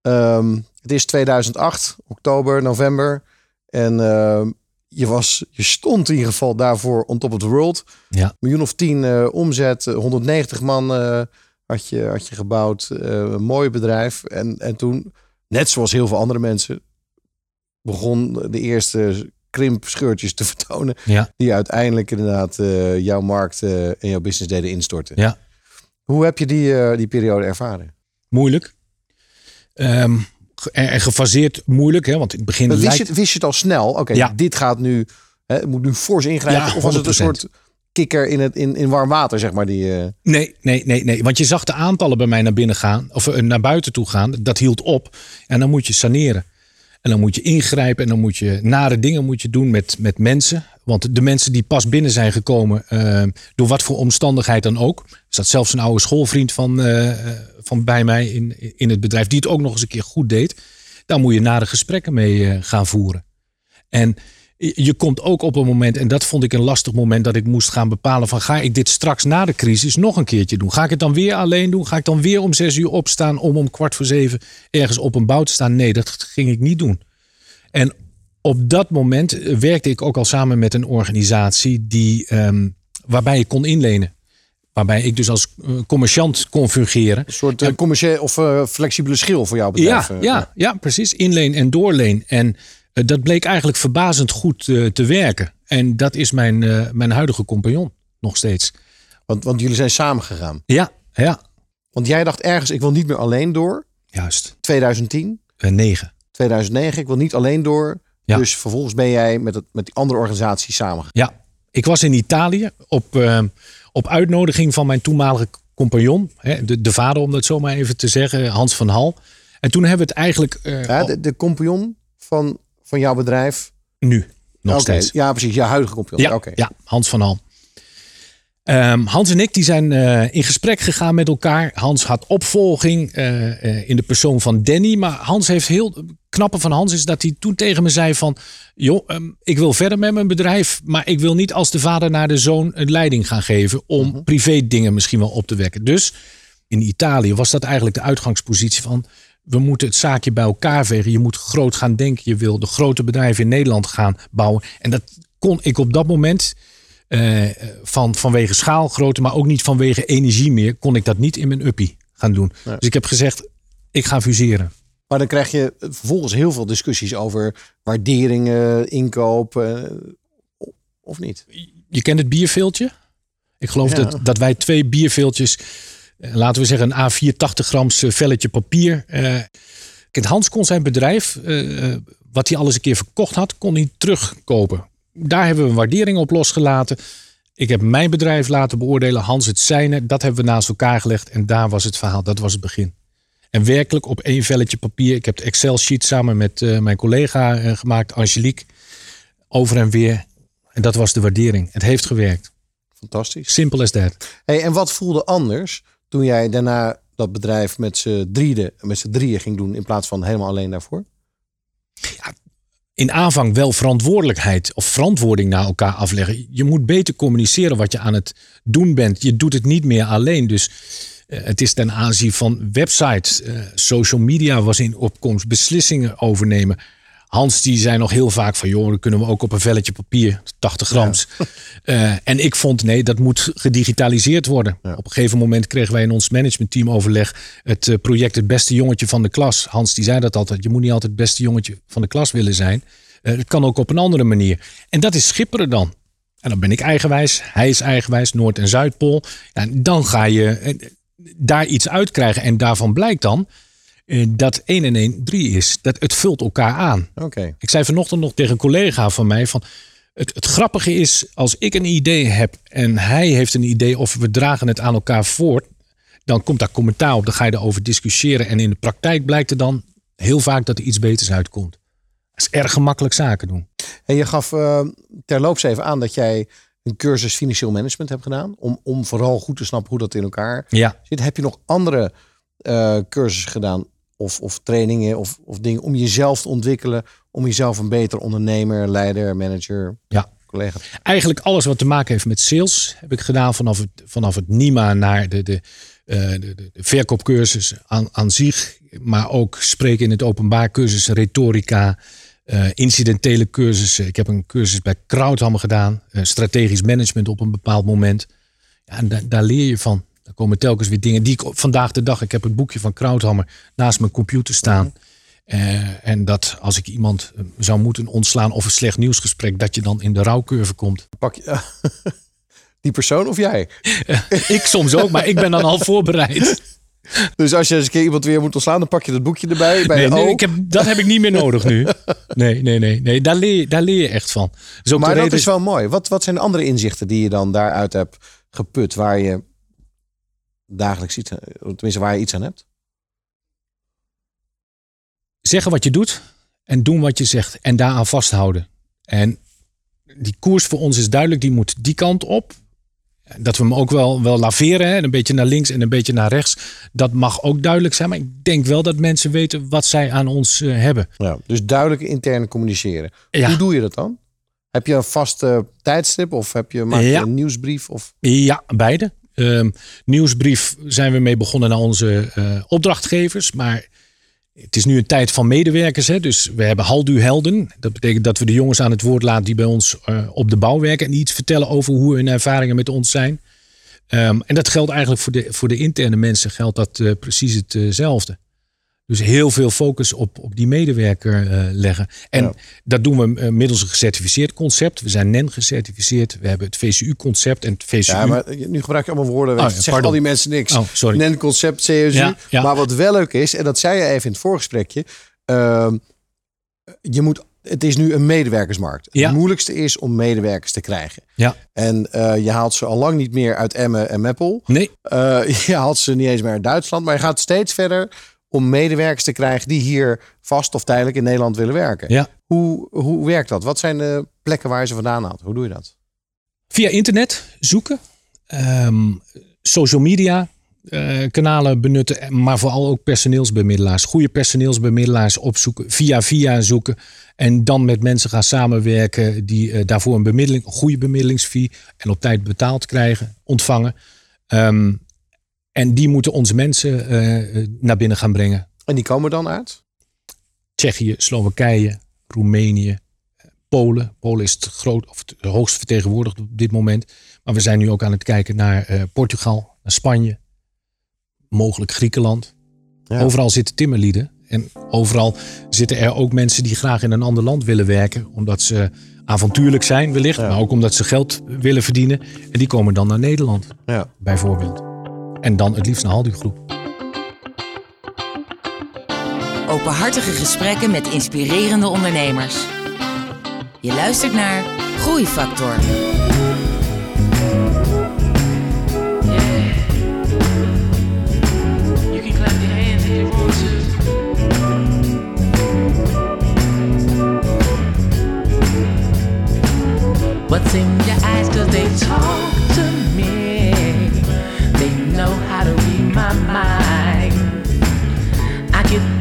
B: Ehm, het is 2008, oktober, november. En ehm, je, was, je stond in ieder geval daarvoor on top of the world.
C: Ja.
B: Miljoen of tien eh, omzet, eh, 190 man eh, had, je, had je gebouwd. Eh, een mooi bedrijf. En, en toen, net zoals heel veel andere mensen, begon de eerste krimpscheurtjes te vertonen.
C: Ja.
B: Die uiteindelijk inderdaad eh, jouw markt eh, en jouw business deden instorten.
C: Ja.
B: Hoe heb je die, eh, die periode ervaren?
C: Moeilijk. Ehm, en, en gefaseerd moeilijk, hè? want in het begin
B: Wist,
C: lijkt...
B: je, het- wist je het al snel? Oké,
C: Ja.
B: dit gaat nu, hè, het moet nu fors ingrijpen.
C: Ja,
B: of was het een
C: 100%.
B: soort kikker in, het, in, in warm water, zeg maar? Die,
C: Nee, nee, nee, nee. Want je zag de aantallen bij mij naar binnen gaan, of naar buiten toe gaan. Dat hield op. En dan moet je saneren. En dan moet je ingrijpen en dan moet je nare dingen moet je doen met, met mensen. Want de mensen die pas binnen zijn gekomen, eh, door wat voor omstandigheid dan ook. Er zat zelfs een oude schoolvriend van, eh, eh, van bij mij in, in het bedrijf, die het ook nog eens een keer goed deed. Daar moet je nare gesprekken mee gaan voeren. En je komt ook op een moment, en dat vond ik een lastig moment, dat ik moest gaan bepalen van ga ik dit straks na de crisis nog een keertje doen? Ga ik het dan weer alleen doen? Ga ik dan weer om zes uur opstaan om om kwart voor zeven ergens op een bouw te staan? Nee, dat ging ik niet doen. En op dat moment eh, werkte ik ook al samen met een organisatie die, ehm, waarbij ik kon inlenen. Waarbij ik dus als eh, commerciant kon fungeren.
B: Een soort eh, commerciële of flexibele schil voor jouw bedrijf.
C: Ja, ja, ja, precies. Inleen en doorleen. En dat bleek eigenlijk verbazend goed eh, te werken. En dat is mijn, eh, mijn huidige compagnon nog steeds.
B: Want, want jullie zijn samengegaan.
C: Ja, ja,
B: Want jij dacht ergens, ik wil niet meer alleen door.
C: juist.
B: 2010,
C: Eh, negen.
B: 2009, ik wil niet alleen door.
C: Ja.
B: Dus vervolgens ben jij met, het, met die andere organisatie samengegaan.
C: Ja, ik was in Italië op, eh, op uitnodiging van mijn toenmalige compagnon. Hè, de, de vader, om dat zo maar even te zeggen, Hans van Hal. En toen hebben we het eigenlijk eh,
B: Ja, de, de compagnon van, van jouw bedrijf.
C: nu nog steeds.
B: Ja, precies. Je huidige compagnon.
C: Ja, ja Hans van Hal. Ehm, Hans en ik die zijn eh, in gesprek gegaan met elkaar. Hans had opvolging eh, eh, in de persoon van Danny. Maar Hans heeft heel knappe van Hans is dat hij toen tegen me zei van... joh, ehm, ik wil verder met mijn bedrijf... maar ik wil niet als de vader naar de zoon een leiding gaan geven... om privé dingen misschien wel op te wekken. Dus in Italië was dat eigenlijk de uitgangspositie van... we moeten het zaakje bij elkaar vegen. Je moet groot gaan denken. Je wil de grote bedrijven in Nederland gaan bouwen. En dat kon ik op dat moment... eh, van, vanwege schaalgrootte, maar ook niet vanwege energie meer... kon ik dat niet in mijn uppie gaan doen. Dus ik heb gezegd, ik ga fuseren.
B: Maar dan krijg je vervolgens heel veel discussies over waarderingen, inkoop. eh, of niet?
C: Je kent het bierveeltje? Ik geloof
B: Ja.
C: dat, dat wij twee bierveeltjes, laten we zeggen een A4 80 grams eh, velletje papier. eh, Hans kon zijn bedrijf, eh, eh, wat hij alles een keer verkocht had, kon hij terugkopen. Daar hebben we een waardering op losgelaten. Ik heb mijn bedrijf laten beoordelen, Hans het zijne. Dat hebben we naast elkaar gelegd en daar was het verhaal. Dat was het begin. En werkelijk op één velletje papier. Ik heb de Excel-sheet samen met eh, mijn collega eh, gemaakt, Angelique. Over en weer. En dat was de waardering. Het heeft gewerkt.
B: Fantastisch.
C: Simple as that.
B: Hey, en wat voelde anders toen jij daarna dat bedrijf met z'n drieën, drieën ging doen in plaats van helemaal alleen daarvoor?
C: In aanvang wel verantwoordelijkheid of verantwoording naar elkaar afleggen. Je moet beter communiceren wat je aan het doen bent. Je doet het niet meer alleen. Dus eh, het is ten aanzien van websites, eh, social media was in opkomst, beslissingen overnemen. Hans die zei nog heel vaak van, joh, dan kunnen we ook op een velletje papier, 80 grams. Eh, en ik vond, nee, dat moet gedigitaliseerd worden. Op een gegeven moment kregen wij in ons managementteam overleg het eh, project Het Beste Jongetje van de Klas. Hans die zei dat altijd, je moet niet altijd het beste jongetje van de klas willen zijn. Eh, het kan ook op een andere manier. En dat is schipperen dan. En dan ben ik eigenwijs, hij is eigenwijs, Noord- en Zuidpool. Ja, en dan ga je daar iets uitkrijgen. En daarvan blijkt dan dat 1 en 1 3 is. Dat het vult elkaar aan.
B: Oké.
C: Ik zei vanochtend nog tegen een collega van mij van... Het, het grappige is, als ik een idee heb en hij heeft een idee... of we dragen het aan elkaar voort, dan komt daar commentaar op. Dan ga je erover discussiëren. En in de praktijk blijkt er dan heel vaak dat er iets beters uitkomt. Dat is erg gemakkelijk zaken doen.
B: En je gaf eh, terloops even aan dat jij een cursus financieel management hebt gedaan. Om, om vooral goed te snappen hoe dat in elkaar
C: Ja.
B: zit. Heb je nog andere eh, cursussen gedaan of, of trainingen of, of dingen om jezelf te ontwikkelen? Om jezelf een beter ondernemer, leider, manager,
C: Ja.
B: collega.
C: Eigenlijk alles wat te maken heeft met sales heb ik gedaan vanaf het, vanaf het NIMA naar de, de, eh, de, de, verkoopcursus aan, aan zich. Maar ook spreken in het openbaar cursus, retorica, eh, incidentele cursussen. Ik heb een cursus bij Krauthammer gedaan, eh, strategisch management op een bepaald moment. Ja, en da- daar leer je van. Er komen telkens weer dingen die ik vandaag de dag. Ik heb het boekje van Krauthammer naast mijn computer staan. Eh, en dat als ik iemand eh, zou moeten ontslaan of een slecht nieuwsgesprek, dat je dan in de rouwcurve komt.
B: Pak je die persoon of jij?
C: ik soms ook, maar ik ben dan al voorbereid.
B: Dus als je eens een keer iemand weer moet ontslaan, dan pak je dat boekje erbij. Bij
C: Nee, nee, ik heb, dat heb ik niet meer nodig nu. Nee, nee, nee. nee daar, leer, je- daar leer je echt van. Dus
B: maar dat
C: reden-
B: is wel mooi. Wat, wat zijn de andere inzichten die je dan daaruit hebt geput, waar je dagelijks iets, aan- tenminste waar je iets aan hebt?
C: zeggen wat je doet en doen wat je zegt en daaraan vasthouden. En die koers voor ons is duidelijk, die moet die kant op. Dat we hem ook wel, wel laveren, hè? een beetje naar links en een beetje naar rechts. Dat mag ook duidelijk zijn, maar ik denk wel dat mensen weten wat zij aan ons eh, hebben.
B: Ja, dus duidelijk intern communiceren.
C: Ja.
B: Hoe doe je dat dan? Heb je een vaste tijdstip of heb je, maak je
C: Ja.
B: een nieuwsbrief? Of...
C: Ja, beide. Ehm, nieuwsbrief zijn we mee begonnen naar onze eh, opdrachtgevers. Maar het is nu een tijd van medewerkers. Hè? Dus we hebben Haldu Helden. Dat betekent dat we de jongens aan het woord laten die bij ons eh, op de bouw werken. En iets vertellen over hoe hun ervaringen met ons zijn. Ehm, en dat geldt eigenlijk voor de, voor de interne mensen geldt dat eh, precies hetzelfde. Dus heel veel focus op, op die medewerker eh, leggen. En
B: Ja.
C: dat doen we eh, middels een gecertificeerd concept. We zijn NEN gecertificeerd. We hebben het VCU-concept. En het VCU...
B: Ja, maar nu gebruik je allemaal woorden.
C: Oh, ja,
B: al die mensen niks.
C: Oh, sorry.
B: NEN concept, CSU.
C: Ja, ja.
B: Maar wat wel leuk is, en dat zei je even in het voorgesprekje. ehm, je moet, het is nu een medewerkersmarkt.
C: Ja.
B: Het moeilijkste is om medewerkers te krijgen.
C: Ja.
B: En eh, je haalt ze al lang niet meer uit Emmen en Meppel.
C: Nee,
B: je haalt ze niet eens meer uit Duitsland. Maar je gaat steeds verder om medewerkers te krijgen die hier vast of tijdelijk in Nederland willen werken.
C: Ja.
B: Hoe, hoe werkt dat? Wat zijn de plekken waar je ze vandaan haalt? Hoe doe je dat?
C: Via internet zoeken, Ehm, social media eh, kanalen benutten, maar vooral ook personeelsbemiddelaars. Goede personeelsbemiddelaars opzoeken, via via zoeken en dan met mensen gaan samenwerken die eh, daarvoor een bemiddeling, een goede bemiddelingsfee en op tijd betaald krijgen, ontvangen. Ehm, en die moeten onze mensen eh, naar binnen gaan brengen.
B: En die komen dan uit?
C: Tsjechië, Slowakije, Roemenië, Polen. Polen is het, groot, of het hoogst vertegenwoordigd op dit moment. Maar we zijn nu ook aan het kijken naar eh, Portugal, naar Spanje, mogelijk Griekenland.
B: Ja.
C: Overal zitten timmerlieden. En overal zitten er ook mensen die graag in een ander land willen werken. Omdat ze avontuurlijk zijn wellicht.
B: Ja.
C: Maar ook omdat ze geld willen verdienen. En die komen dan naar Nederland
B: Ja.
C: bijvoorbeeld. En dan het liefst naar Haldu Groep.
F: Openhartige gesprekken met inspirerende ondernemers. Je luistert naar Groeifactor.
K: You can clap your hands if you want to. What's in your eyes, cause they talk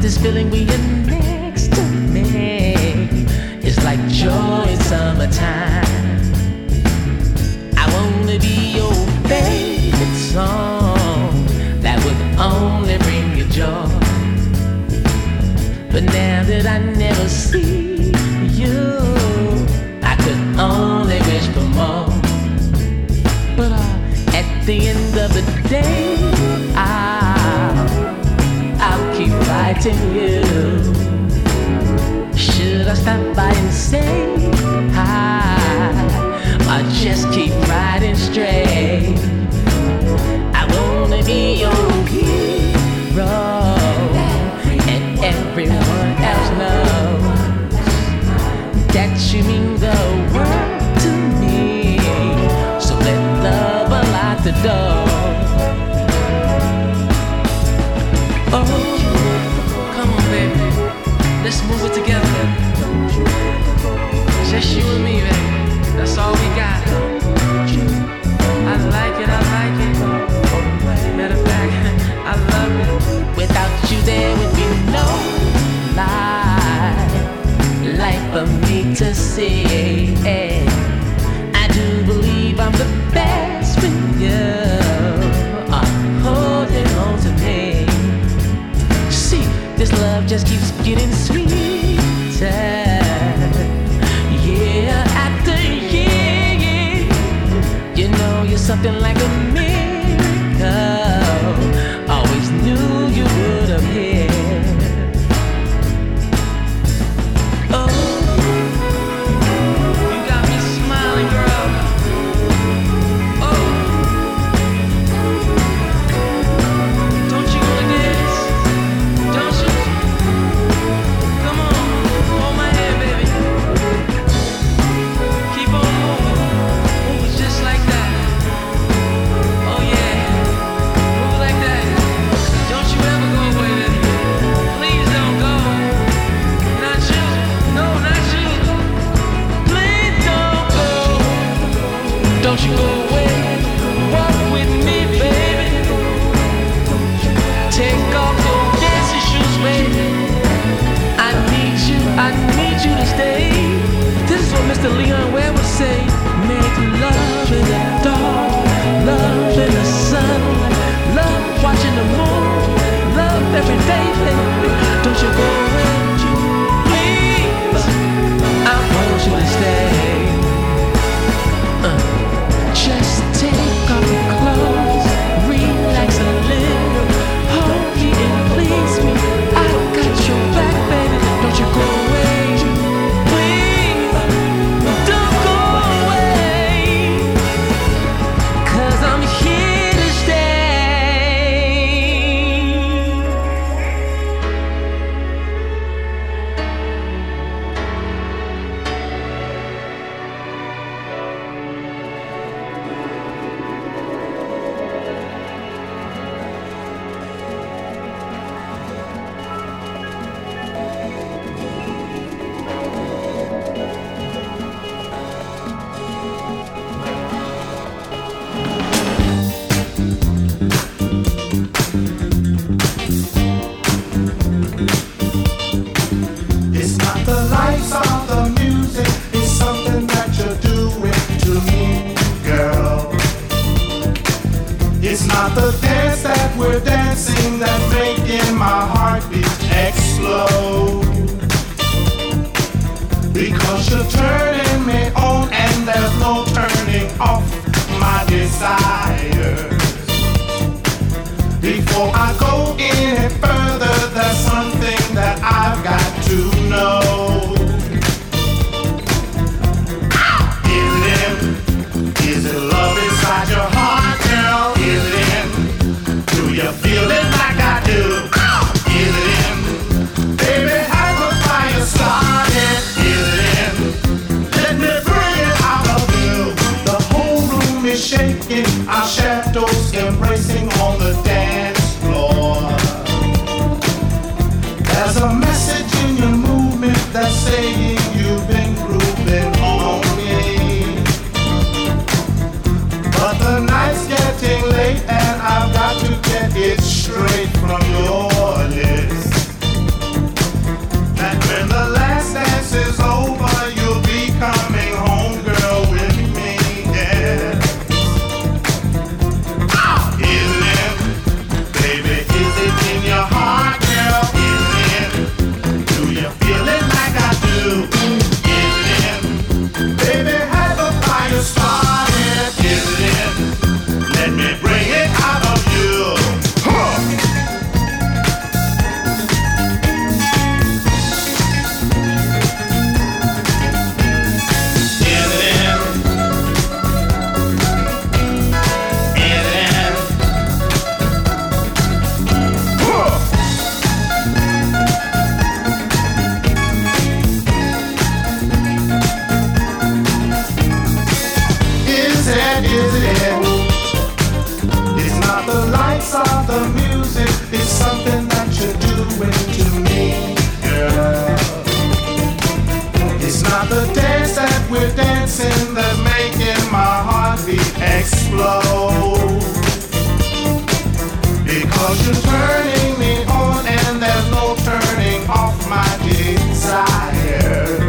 K: this feeling when you're next to me. It's like joy in summertime. I wanna be your favorite song that would only bring you joy. But now that I never see you, I could only wish for more. But uh, at the end of the day, you. Should I stop by and say hi? Or just keep riding straight? I wanna be your hero. And everyone else knows that you mean the world to me. So let love unlock the door. of the music is
L: something that you're doing to me, girl. It's not the dance that we're dancing that's making my heartbeat explode. Because you're turning me on and there's no turning off my desire.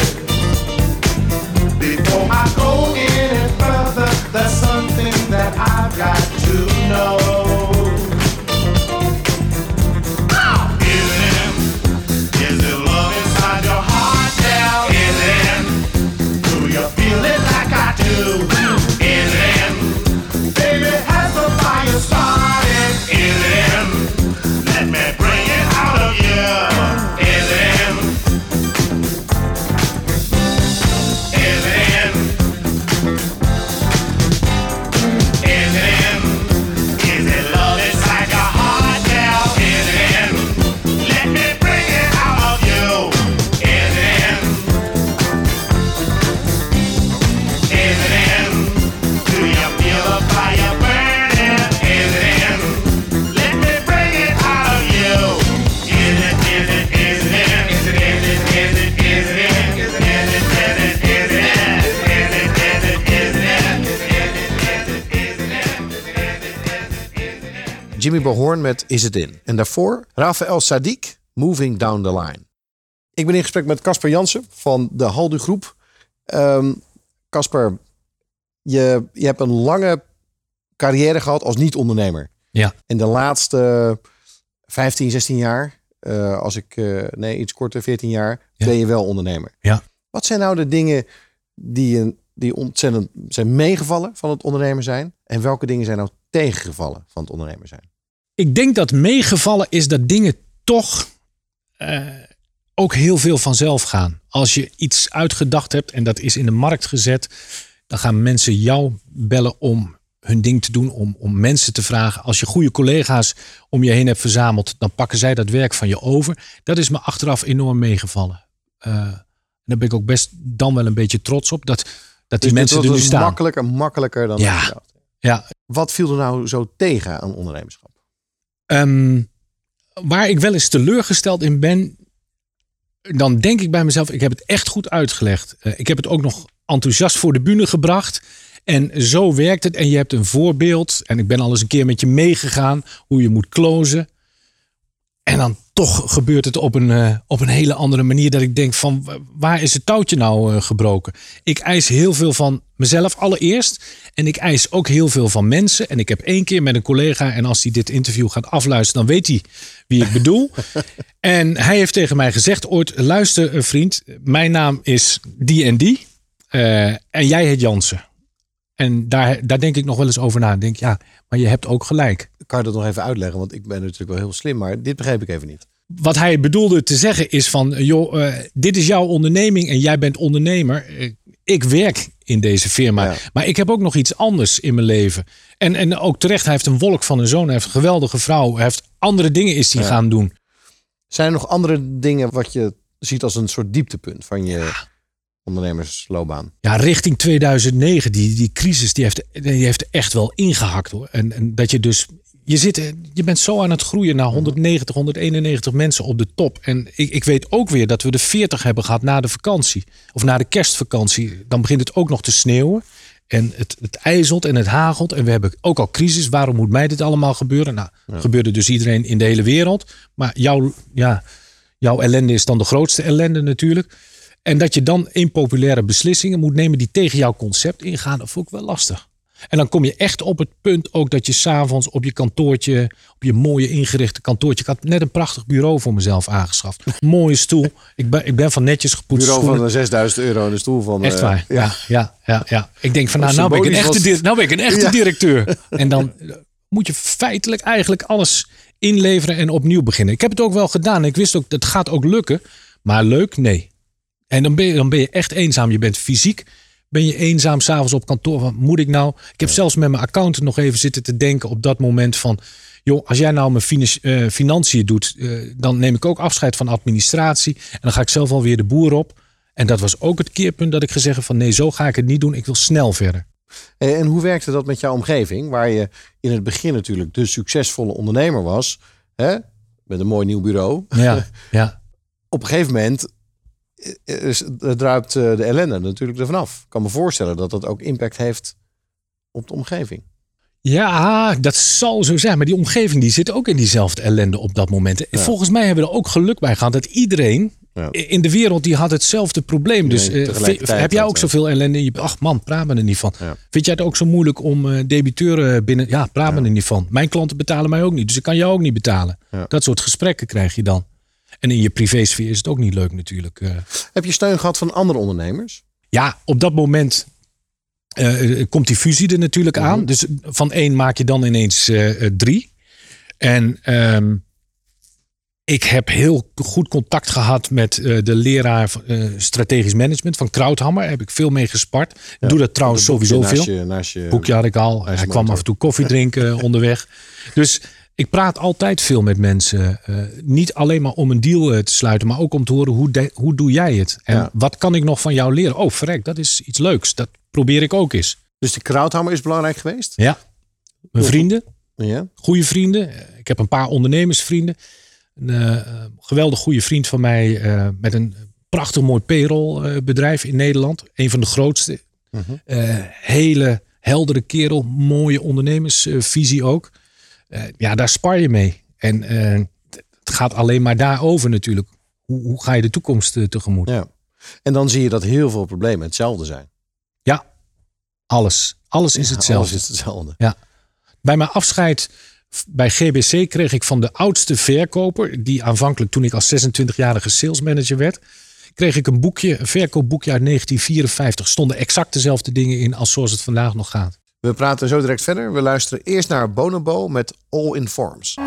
B: Bahorn met Is het in? En daarvoor Rafael Sadiq, Moving Down the Line. Ik ben in gesprek met Casper Jansen van de Haldu Groep. Ehm, Casper, je, je hebt een lange carrière gehad als niet-ondernemer.
C: Ja.
B: En de laatste 15, 16 jaar, eh, als ik, eh, nee, iets korter, 14 jaar,
C: Ja.
B: ben je wel ondernemer.
C: Ja.
B: Wat zijn nou de dingen die, die ontzettend zijn meegevallen van het ondernemer zijn? En welke dingen zijn nou tegengevallen van het ondernemer zijn?
C: Ik denk dat meegevallen is dat dingen toch eh, ook heel veel vanzelf gaan. Als je iets uitgedacht hebt en dat is in de markt gezet, dan gaan mensen jou bellen om hun ding te doen, om, om mensen te vragen. Als je goede collega's om je heen hebt verzameld, dan pakken zij dat werk van je over. Dat is me achteraf enorm meegevallen. Eh, en daar ben ik ook best dan wel een beetje trots op, dat, dat die
B: Dus
C: mensen
B: dat
C: er nu staan.
B: makkelijker, makkelijker dan
C: Ja. Ja,
B: Wat viel er nou zo tegen aan ondernemerschap?
C: Ehm, waar ik wel eens teleurgesteld in ben, dan denk ik bij mezelf, ik heb het echt goed uitgelegd. Eh, ik heb het ook nog enthousiast voor de bühne gebracht. En zo werkt het. En je hebt een voorbeeld. En ik ben al eens een keer met je meegegaan hoe je moet closen. En dan toch gebeurt het op een, eh, op een hele andere manier. Dat ik denk van wa- waar is het touwtje nou eh, gebroken? Ik eis heel veel van mezelf allereerst. En ik eis ook heel veel van mensen. En ik heb één keer met een collega. En als hij dit interview gaat afluisteren, dan weet hij wie ik bedoel. en hij heeft tegen mij gezegd ooit. Luister eh, vriend, mijn naam is die en die. en jij heet Jansen. En daar, daar denk ik nog wel eens over na. Ik denk, ja, maar je hebt ook gelijk.
B: Kan je dat nog even uitleggen? Want ik ben natuurlijk wel heel slim, maar dit begreep ik even niet.
C: Wat hij bedoelde te zeggen is van, joh, eh, dit is jouw onderneming en jij bent ondernemer. Eh, Ik werk in deze firma, maar ik heb ook nog iets anders in mijn leven. En, en ook terecht, hij heeft een wolk van een zoon, hij heeft een geweldige vrouw, hij heeft andere dingen is hij
B: Ja.
C: gaan doen.
B: Zijn er nog andere dingen wat je ziet als een soort dieptepunt van je ondernemersloopbaan?
C: Ja, richting 2009, die, die crisis, die heeft, die heeft echt wel ingehakt hoor. En, en dat je dus, je, zit, je bent zo aan het groeien naar 190, 191 mensen op de top. En ik, ik weet ook weer dat we de 40 hebben gehad na de vakantie. Of na de kerstvakantie. Dan begint het ook nog te sneeuwen. En het, het ijzelt en het hagelt. En we hebben ook al crisis. Waarom moet mij dit allemaal gebeuren? Nou, gebeurde dus iedereen in de hele wereld. Maar jouw, ja, jouw ellende is dan de grootste ellende natuurlijk. En dat je dan impopulaire beslissingen moet nemen die tegen jouw concept ingaan, dat vond ik wel lastig. En dan kom je echt op het punt ook dat je s'avonds op je kantoortje, op je mooie ingerichte kantoortje, ik had net een prachtig bureau voor mezelf aangeschaft. Mooie stoel. Ik ben, ik ben van netjes gepoetst.
B: Bureau van
C: schoenen.
B: eh, 6000 euro en de stoel van...
C: Echt
B: eh,
C: waar. Ja, ja, ja, ja. Ik denk van nou, nou ben ik een echte, nou ben ik een echte
B: Ja.
C: directeur. En dan eh, moet je feitelijk eigenlijk alles inleveren en opnieuw beginnen. Ik heb het ook wel gedaan. Ik wist ook, dat gaat ook lukken. Maar leuk, nee. En dan ben je, dan ben je echt eenzaam. Je bent fysiek, ben je eenzaam s'avonds op kantoor. Moet ik nou? Ik heb zelfs met mijn accountant nog even zitten te denken op dat moment van... joh, als jij nou mijn eh, financiën doet, eh, dan neem ik ook afscheid van administratie. En dan ga ik zelf alweer de boer op. En dat was ook het keerpunt dat ik gezegd heb van nee, zo ga ik het niet doen. Ik wil snel verder.
B: Eh, En hoe werkte dat met jouw omgeving? Waar je in het begin natuurlijk de succesvolle ondernemer was. Hè? Met een mooi nieuw bureau.
C: Ja, ja.
B: Op een gegeven moment is- eh, druipt eh, de ellende natuurlijk ervan af. Ik kan me voorstellen dat dat ook impact heeft op de omgeving.
C: Ja, dat zal zo zijn. Maar die omgeving die zit ook in diezelfde ellende op dat moment. Volgens mij hebben we er ook geluk bij gehad dat iedereen in de wereld die had hetzelfde probleem. Dus eh, heb jij ook zoveel ellende? in Je, ach man, praat me er niet van. Vind jij het ook zo moeilijk om eh, debiteuren binnen... Ja, praat me er niet van. Mijn klanten betalen mij ook niet. Dus ik kan jou ook niet betalen. Dat soort gesprekken krijg je dan. En in je privésfeer is het ook niet leuk natuurlijk. eh.
B: Heb je steun gehad van andere ondernemers?
C: Ja, op dat moment eh, komt die fusie er natuurlijk aan. Dus van één maak je dan ineens eh, eh, drie. En ehm, ik heb heel goed contact gehad met eh, de leraar eh, strategisch management van Krauthammer. Daar heb ik veel mee gespart. Doe dat trouwens sowieso
B: naast
C: veel.
B: je- naast je-
C: boekje had ik al. Hij kwam af en toe koffie drinken onderweg. Dus ik praat altijd veel met mensen. eh, niet alleen maar om een deal eh, te sluiten, maar ook om te horen hoe, de- hoe doe jij het? En
B: Ja.
C: wat kan ik nog van jou leren? Oh, verrek, dat is iets leuks. Dat probeer ik ook eens.
B: Dus de Krauthammer is belangrijk geweest?
C: Ja. Mijn vrienden,
B: Ja.
C: goede vrienden. Ik heb een paar ondernemersvrienden. Een eh, geweldig goede vriend van mij met een prachtig mooi payroll bedrijf in Nederland. Een van de grootste.
B: Mhm.
C: Hele heldere kerel, mooie ondernemersvisie ook. Eh, ja, daar spar je mee. En eh, het gaat alleen maar daarover natuurlijk. Hoe, hoe ga je de toekomst eh, tegemoet?
B: Ja. En dan zie je dat heel veel problemen hetzelfde zijn.
C: Ja, alles. Alles is hetzelfde.
B: alles is hetzelfde.
C: Ja. Bij mijn afscheid bij GBC kreeg ik van de oudste verkoper, die aanvankelijk toen ik als 26-jarige salesmanager werd, kreeg ik een boekje, een verkoopboekje uit 1954. Stonden exact dezelfde dingen in als zoals het vandaag nog gaat.
B: We praten zo direct verder. We luisteren eerst naar Bonobo met All in Forms.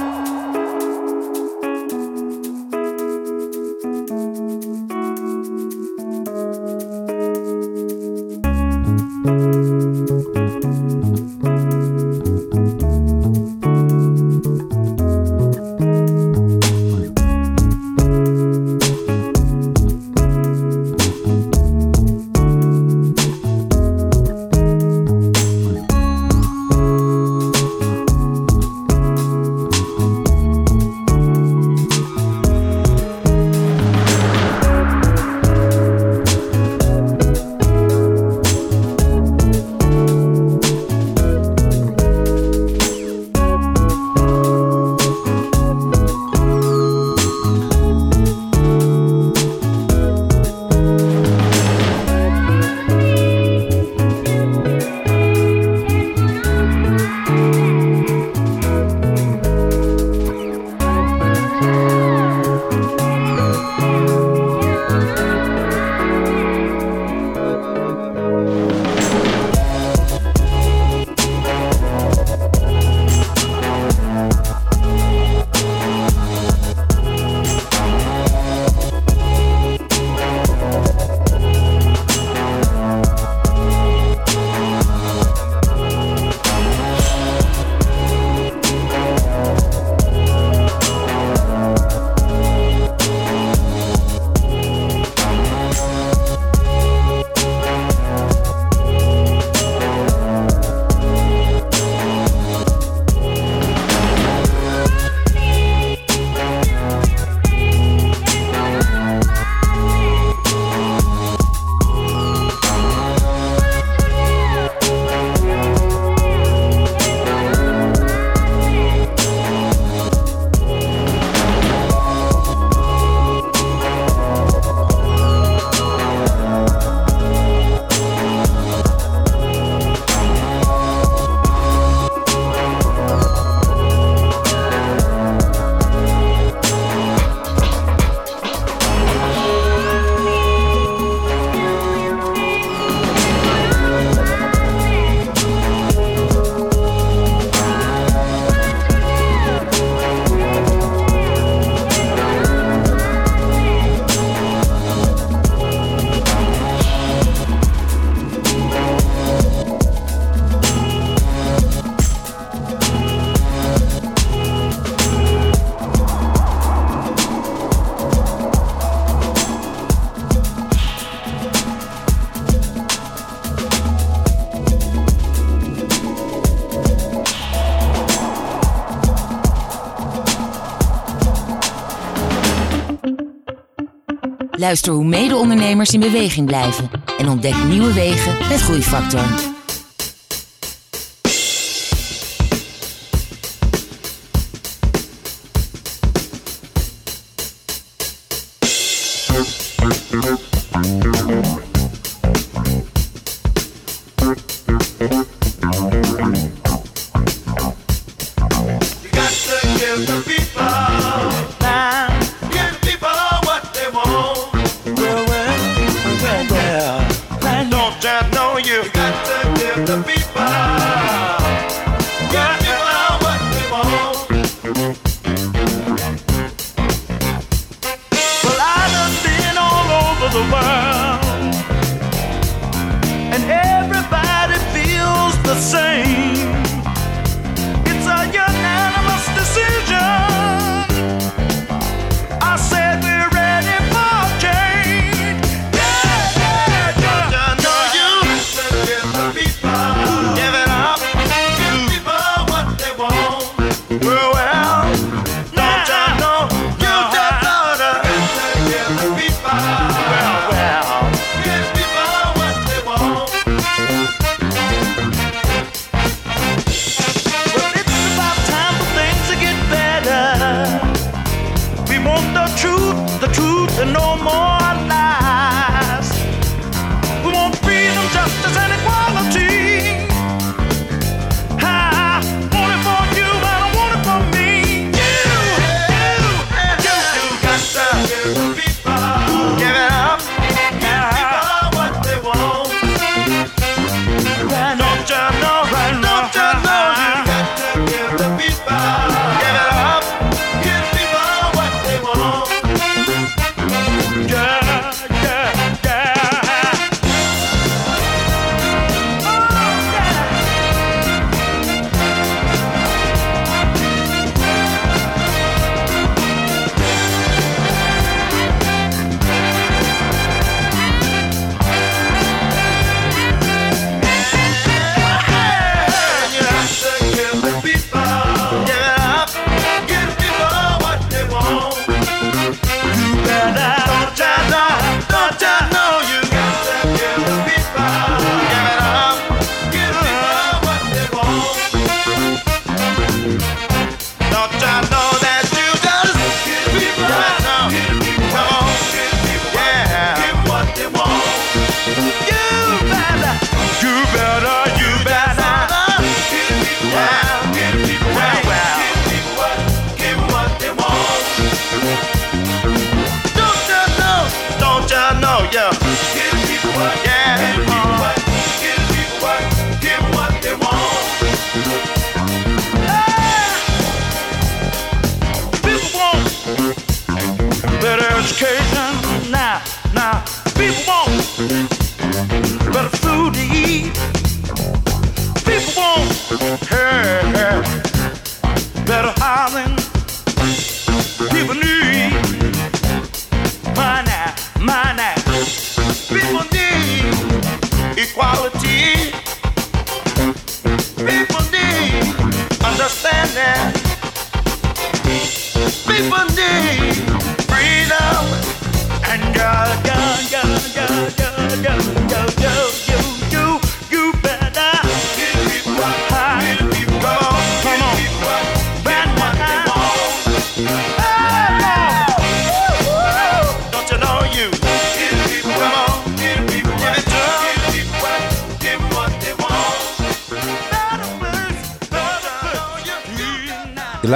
F: Luister hoe mede-ondernemers in beweging blijven en ontdek nieuwe wegen met Groeifactor.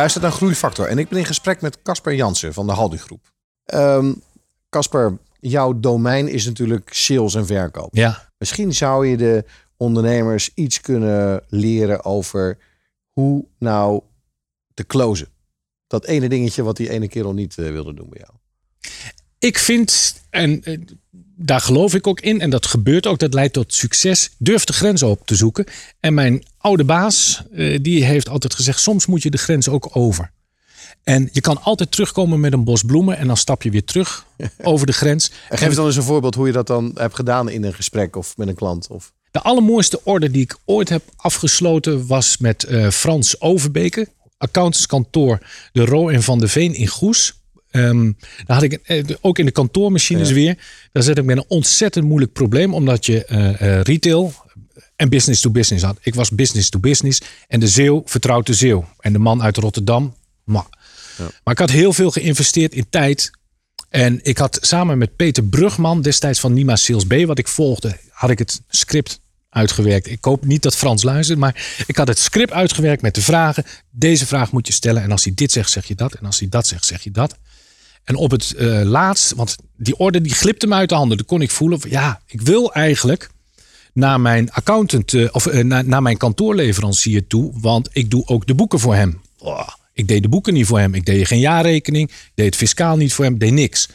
B: Je luistert naar Groeifactor en ik ben in gesprek met Casper Jansen van de Haldi Groep. Ehm, Casper, jouw domein is natuurlijk sales en verkoop.
C: Ja.
B: Misschien zou je de ondernemers iets kunnen leren over hoe nou te closen. Dat ene dingetje wat die ene kerel niet eh, wilde doen bij jou.
C: Ik vind, en eh, daar geloof ik ook in, en dat gebeurt ook, dat leidt tot succes. Durf de grens op te zoeken. En mijn oude baas, eh, die heeft altijd gezegd: soms moet je de grens ook over. En je kan altijd terugkomen met een bos bloemen en dan stap je weer terug over de grens.
B: En geef dan eens een voorbeeld hoe je dat dan hebt gedaan in een gesprek of met een klant. Of...
C: De allermooiste orde die ik ooit heb afgesloten was met eh, Frans Overbeke, accountantskantoor De Roo en Van de Veen in Goes. Ehm, dan had ik eh, ook in de kantoormachines
B: Ja.
C: weer. Daar zat ik met een ontzettend moeilijk probleem. Omdat je eh, eh, retail en business to business had. Ik was business to business. En de Zeeuw vertrouwt de Zeeuw. En de man uit Rotterdam. Maar, maar ik had heel veel geïnvesteerd in tijd. En ik had samen met Peter Brugman, destijds van Nima Sales B, wat ik volgde, had ik het script uitgewerkt. Ik hoop niet dat Frans luistert, maar ik had het script uitgewerkt met de vragen. Deze vraag moet je stellen. En als hij dit zegt, zeg je dat. En als hij dat zegt, zeg je dat. En op het eh, laatst, want die orde die glipte me uit de handen. Dan kon ik voelen, van, ja, ik wil eigenlijk naar mijn accountant eh, of eh, naar, naar mijn kantoorleverancier toe, want ik doe ook de boeken voor hem. Oh, ik deed de boeken niet voor hem. Ik deed geen jaarrekening. Ik deed het fiscaal niet voor hem. Deed niks.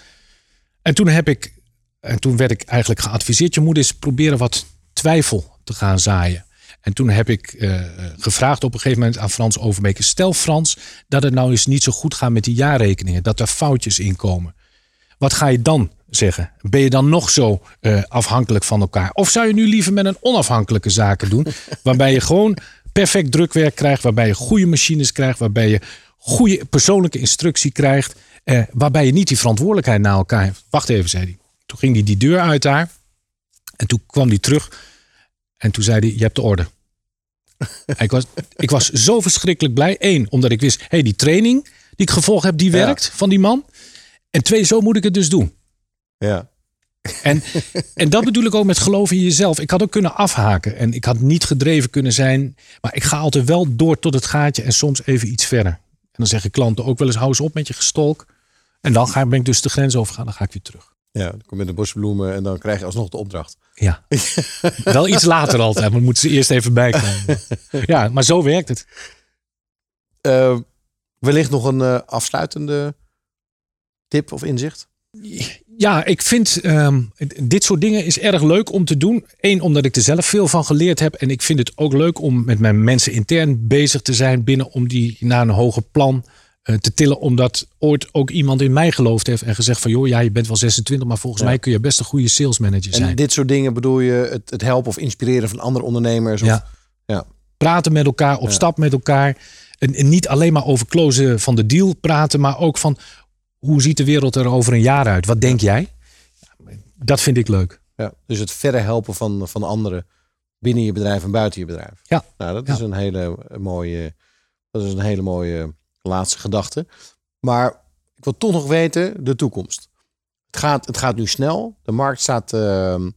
C: En toen heb ik, en toen werd ik eigenlijk geadviseerd: je moet eens proberen wat twijfel te gaan zaaien. En toen heb ik eh, gevraagd op een gegeven moment aan Frans Overbeek: stel Frans dat het nou eens niet zo goed gaat met die jaarrekeningen, dat er foutjes in komen. Wat ga je dan zeggen? Ben je dan nog zo eh, afhankelijk van elkaar? Of zou je nu liever met een onafhankelijke zaken doen, waarbij je gewoon perfect drukwerk krijgt, waarbij je goede machines krijgt, waarbij je goede persoonlijke instructie krijgt, eh, waarbij je niet die verantwoordelijkheid naar elkaar heeft. Wacht even, zei hij. Toen ging hij die deur uit daar en toen kwam hij terug en toen zei hij: Je hebt de orde. ik, was, ik was zo verschrikkelijk blij. Eén, omdat ik wist, hey, die training die ik gevolgd heb, die
B: Ja.
C: werkt van die man. En twee, zo moet ik het dus doen.
B: Ja.
C: En, en dat bedoel ik ook met geloof in jezelf. Ik had ook kunnen afhaken en ik had niet gedreven kunnen zijn. Maar ik ga altijd wel door tot het gaatje en soms even iets verder. En dan zeggen klanten ook wel eens: hou eens op met je gestolk. En dan ga, ben ik dus de grens overgaan, dan ga ik weer terug.
B: Ja, dan kom je met een bos bloemen en dan krijg je alsnog de opdracht.
C: Ja. wel iets later altijd, maar moeten ze eerst even bijkomen. Ja, maar zo werkt het.
B: Eh, wellicht nog een eh, afsluitende tip of inzicht?
C: Ja, ik vind ehm, dit soort dingen is erg leuk om te doen. Eén, omdat ik er zelf veel van geleerd heb. En ik vind het ook leuk om met mijn mensen intern bezig te zijn binnen om die naar een hoger plan te tillen. Omdat ooit ook iemand in mij geloofd heeft en gezegd van joh, ja, je bent wel 26, maar volgens
B: Ja.
C: mij kun je best een goede sales manager zijn.
B: En dit soort dingen bedoel je het, het helpen of inspireren van andere ondernemers? Of,
C: Ja.
B: ja.
C: praten met elkaar, op
B: Ja.
C: stap met elkaar. En, en niet alleen maar over closen van de deal praten, maar ook van hoe ziet de wereld er over een jaar uit? Wat denk jij? Dat vind ik leuk.
B: Ja, dus het verder helpen van, van anderen binnen je bedrijf en buiten je bedrijf.
C: Ja.
B: Nou, dat is een hele eh, mooie, dat is een hele mooie laatste gedachte. Maar ik wil toch nog weten de toekomst. Het gaat, het gaat nu snel. De markt staat, ehm,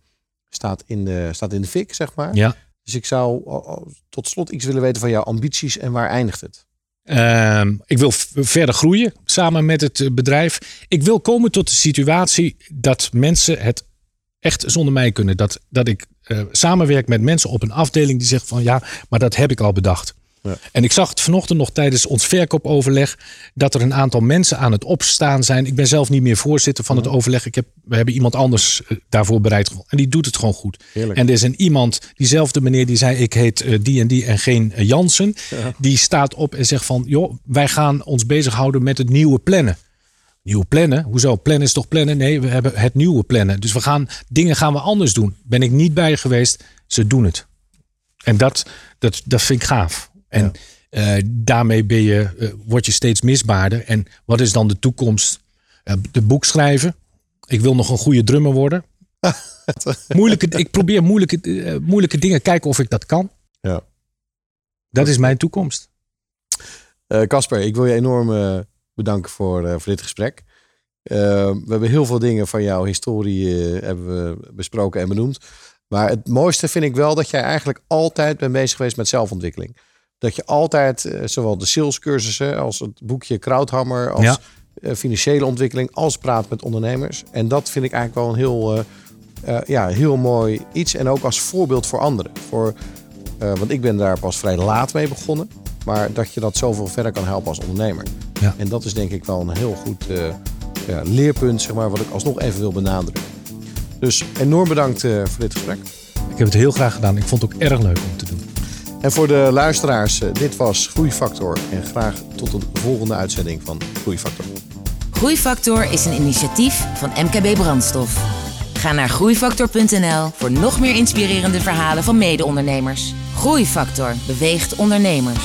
B: staat, in de, staat in de fik, zeg maar.
C: Ja.
B: Dus ik zou tot slot iets willen weten van jouw ambities en waar eindigt het?
C: Ehm, ik wil verder groeien samen met het eh, bedrijf. Ik wil komen tot de situatie dat mensen het echt zonder mij kunnen. Dat, dat ik eh, samenwerk met mensen op een afdeling die zeggen van ja, maar dat heb ik al bedacht.
B: Ja.
C: En ik zag het vanochtend nog tijdens ons verkoopoverleg dat er een aantal mensen aan het opstaan zijn. Ik ben zelf niet meer voorzitter van het overleg. Ik heb, we hebben iemand anders eh, daarvoor bereid. En die doet het gewoon goed.
B: Heerlijk.
C: En er is een iemand, diezelfde meneer die zei ik heet eh, die en die en geen eh, Jansen. Die staat op en zegt van joh, wij gaan ons bezighouden met het nieuwe plannen. Nieuwe plannen? Hoezo? Plannen is toch plannen? Nee, we hebben het nieuwe plannen. Dus we gaan dingen gaan we anders doen. Ben ik niet bij geweest. Ze doen het. En dat, dat, dat vind ik gaaf. En eh, daarmee ben je, eh, word je steeds misbaarder. En wat is dan de toekomst? Eh, de boek schrijven. Ik wil nog een goede drummer worden. moeilijke, ik probeer moeilijke, moeilijke dingen kijken of ik dat kan.
B: Ja.
C: Dat is mijn toekomst.
B: Casper, ik wil je enorm bedanken voor, voor dit gesprek. We hebben heel veel dingen van jouw historie hebben we besproken en benoemd. Maar het mooiste vind ik wel dat jij eigenlijk altijd bent bezig geweest met zelfontwikkeling. Dat je altijd, eh, zowel de salescursussen als het boekje Krauthammer, als
C: Ja.
B: eh, financiële ontwikkeling, als praat met ondernemers. En dat vind ik eigenlijk wel een heel, eh, ja, heel mooi iets. En ook als voorbeeld voor anderen. Voor, want ik ben daar pas vrij laat mee begonnen. Maar dat je dat zoveel verder kan helpen als ondernemer.
C: Ja.
B: En dat is denk ik wel een heel goed ja, leerpunt, zeg maar, wat ik alsnog even wil benadrukken. Dus enorm bedankt voor dit gesprek.
C: Ik heb het heel graag gedaan. Ik vond het ook erg leuk om te doen.
B: En voor de luisteraars, eh, dit was Groeifactor. En graag tot een volgende uitzending van Groeifactor.
F: Groeifactor is een initiatief van MKB Brandstof. Ga naar groeifactor.nl voor nog meer inspirerende verhalen van mede-ondernemers. Groeifactor beweegt ondernemers.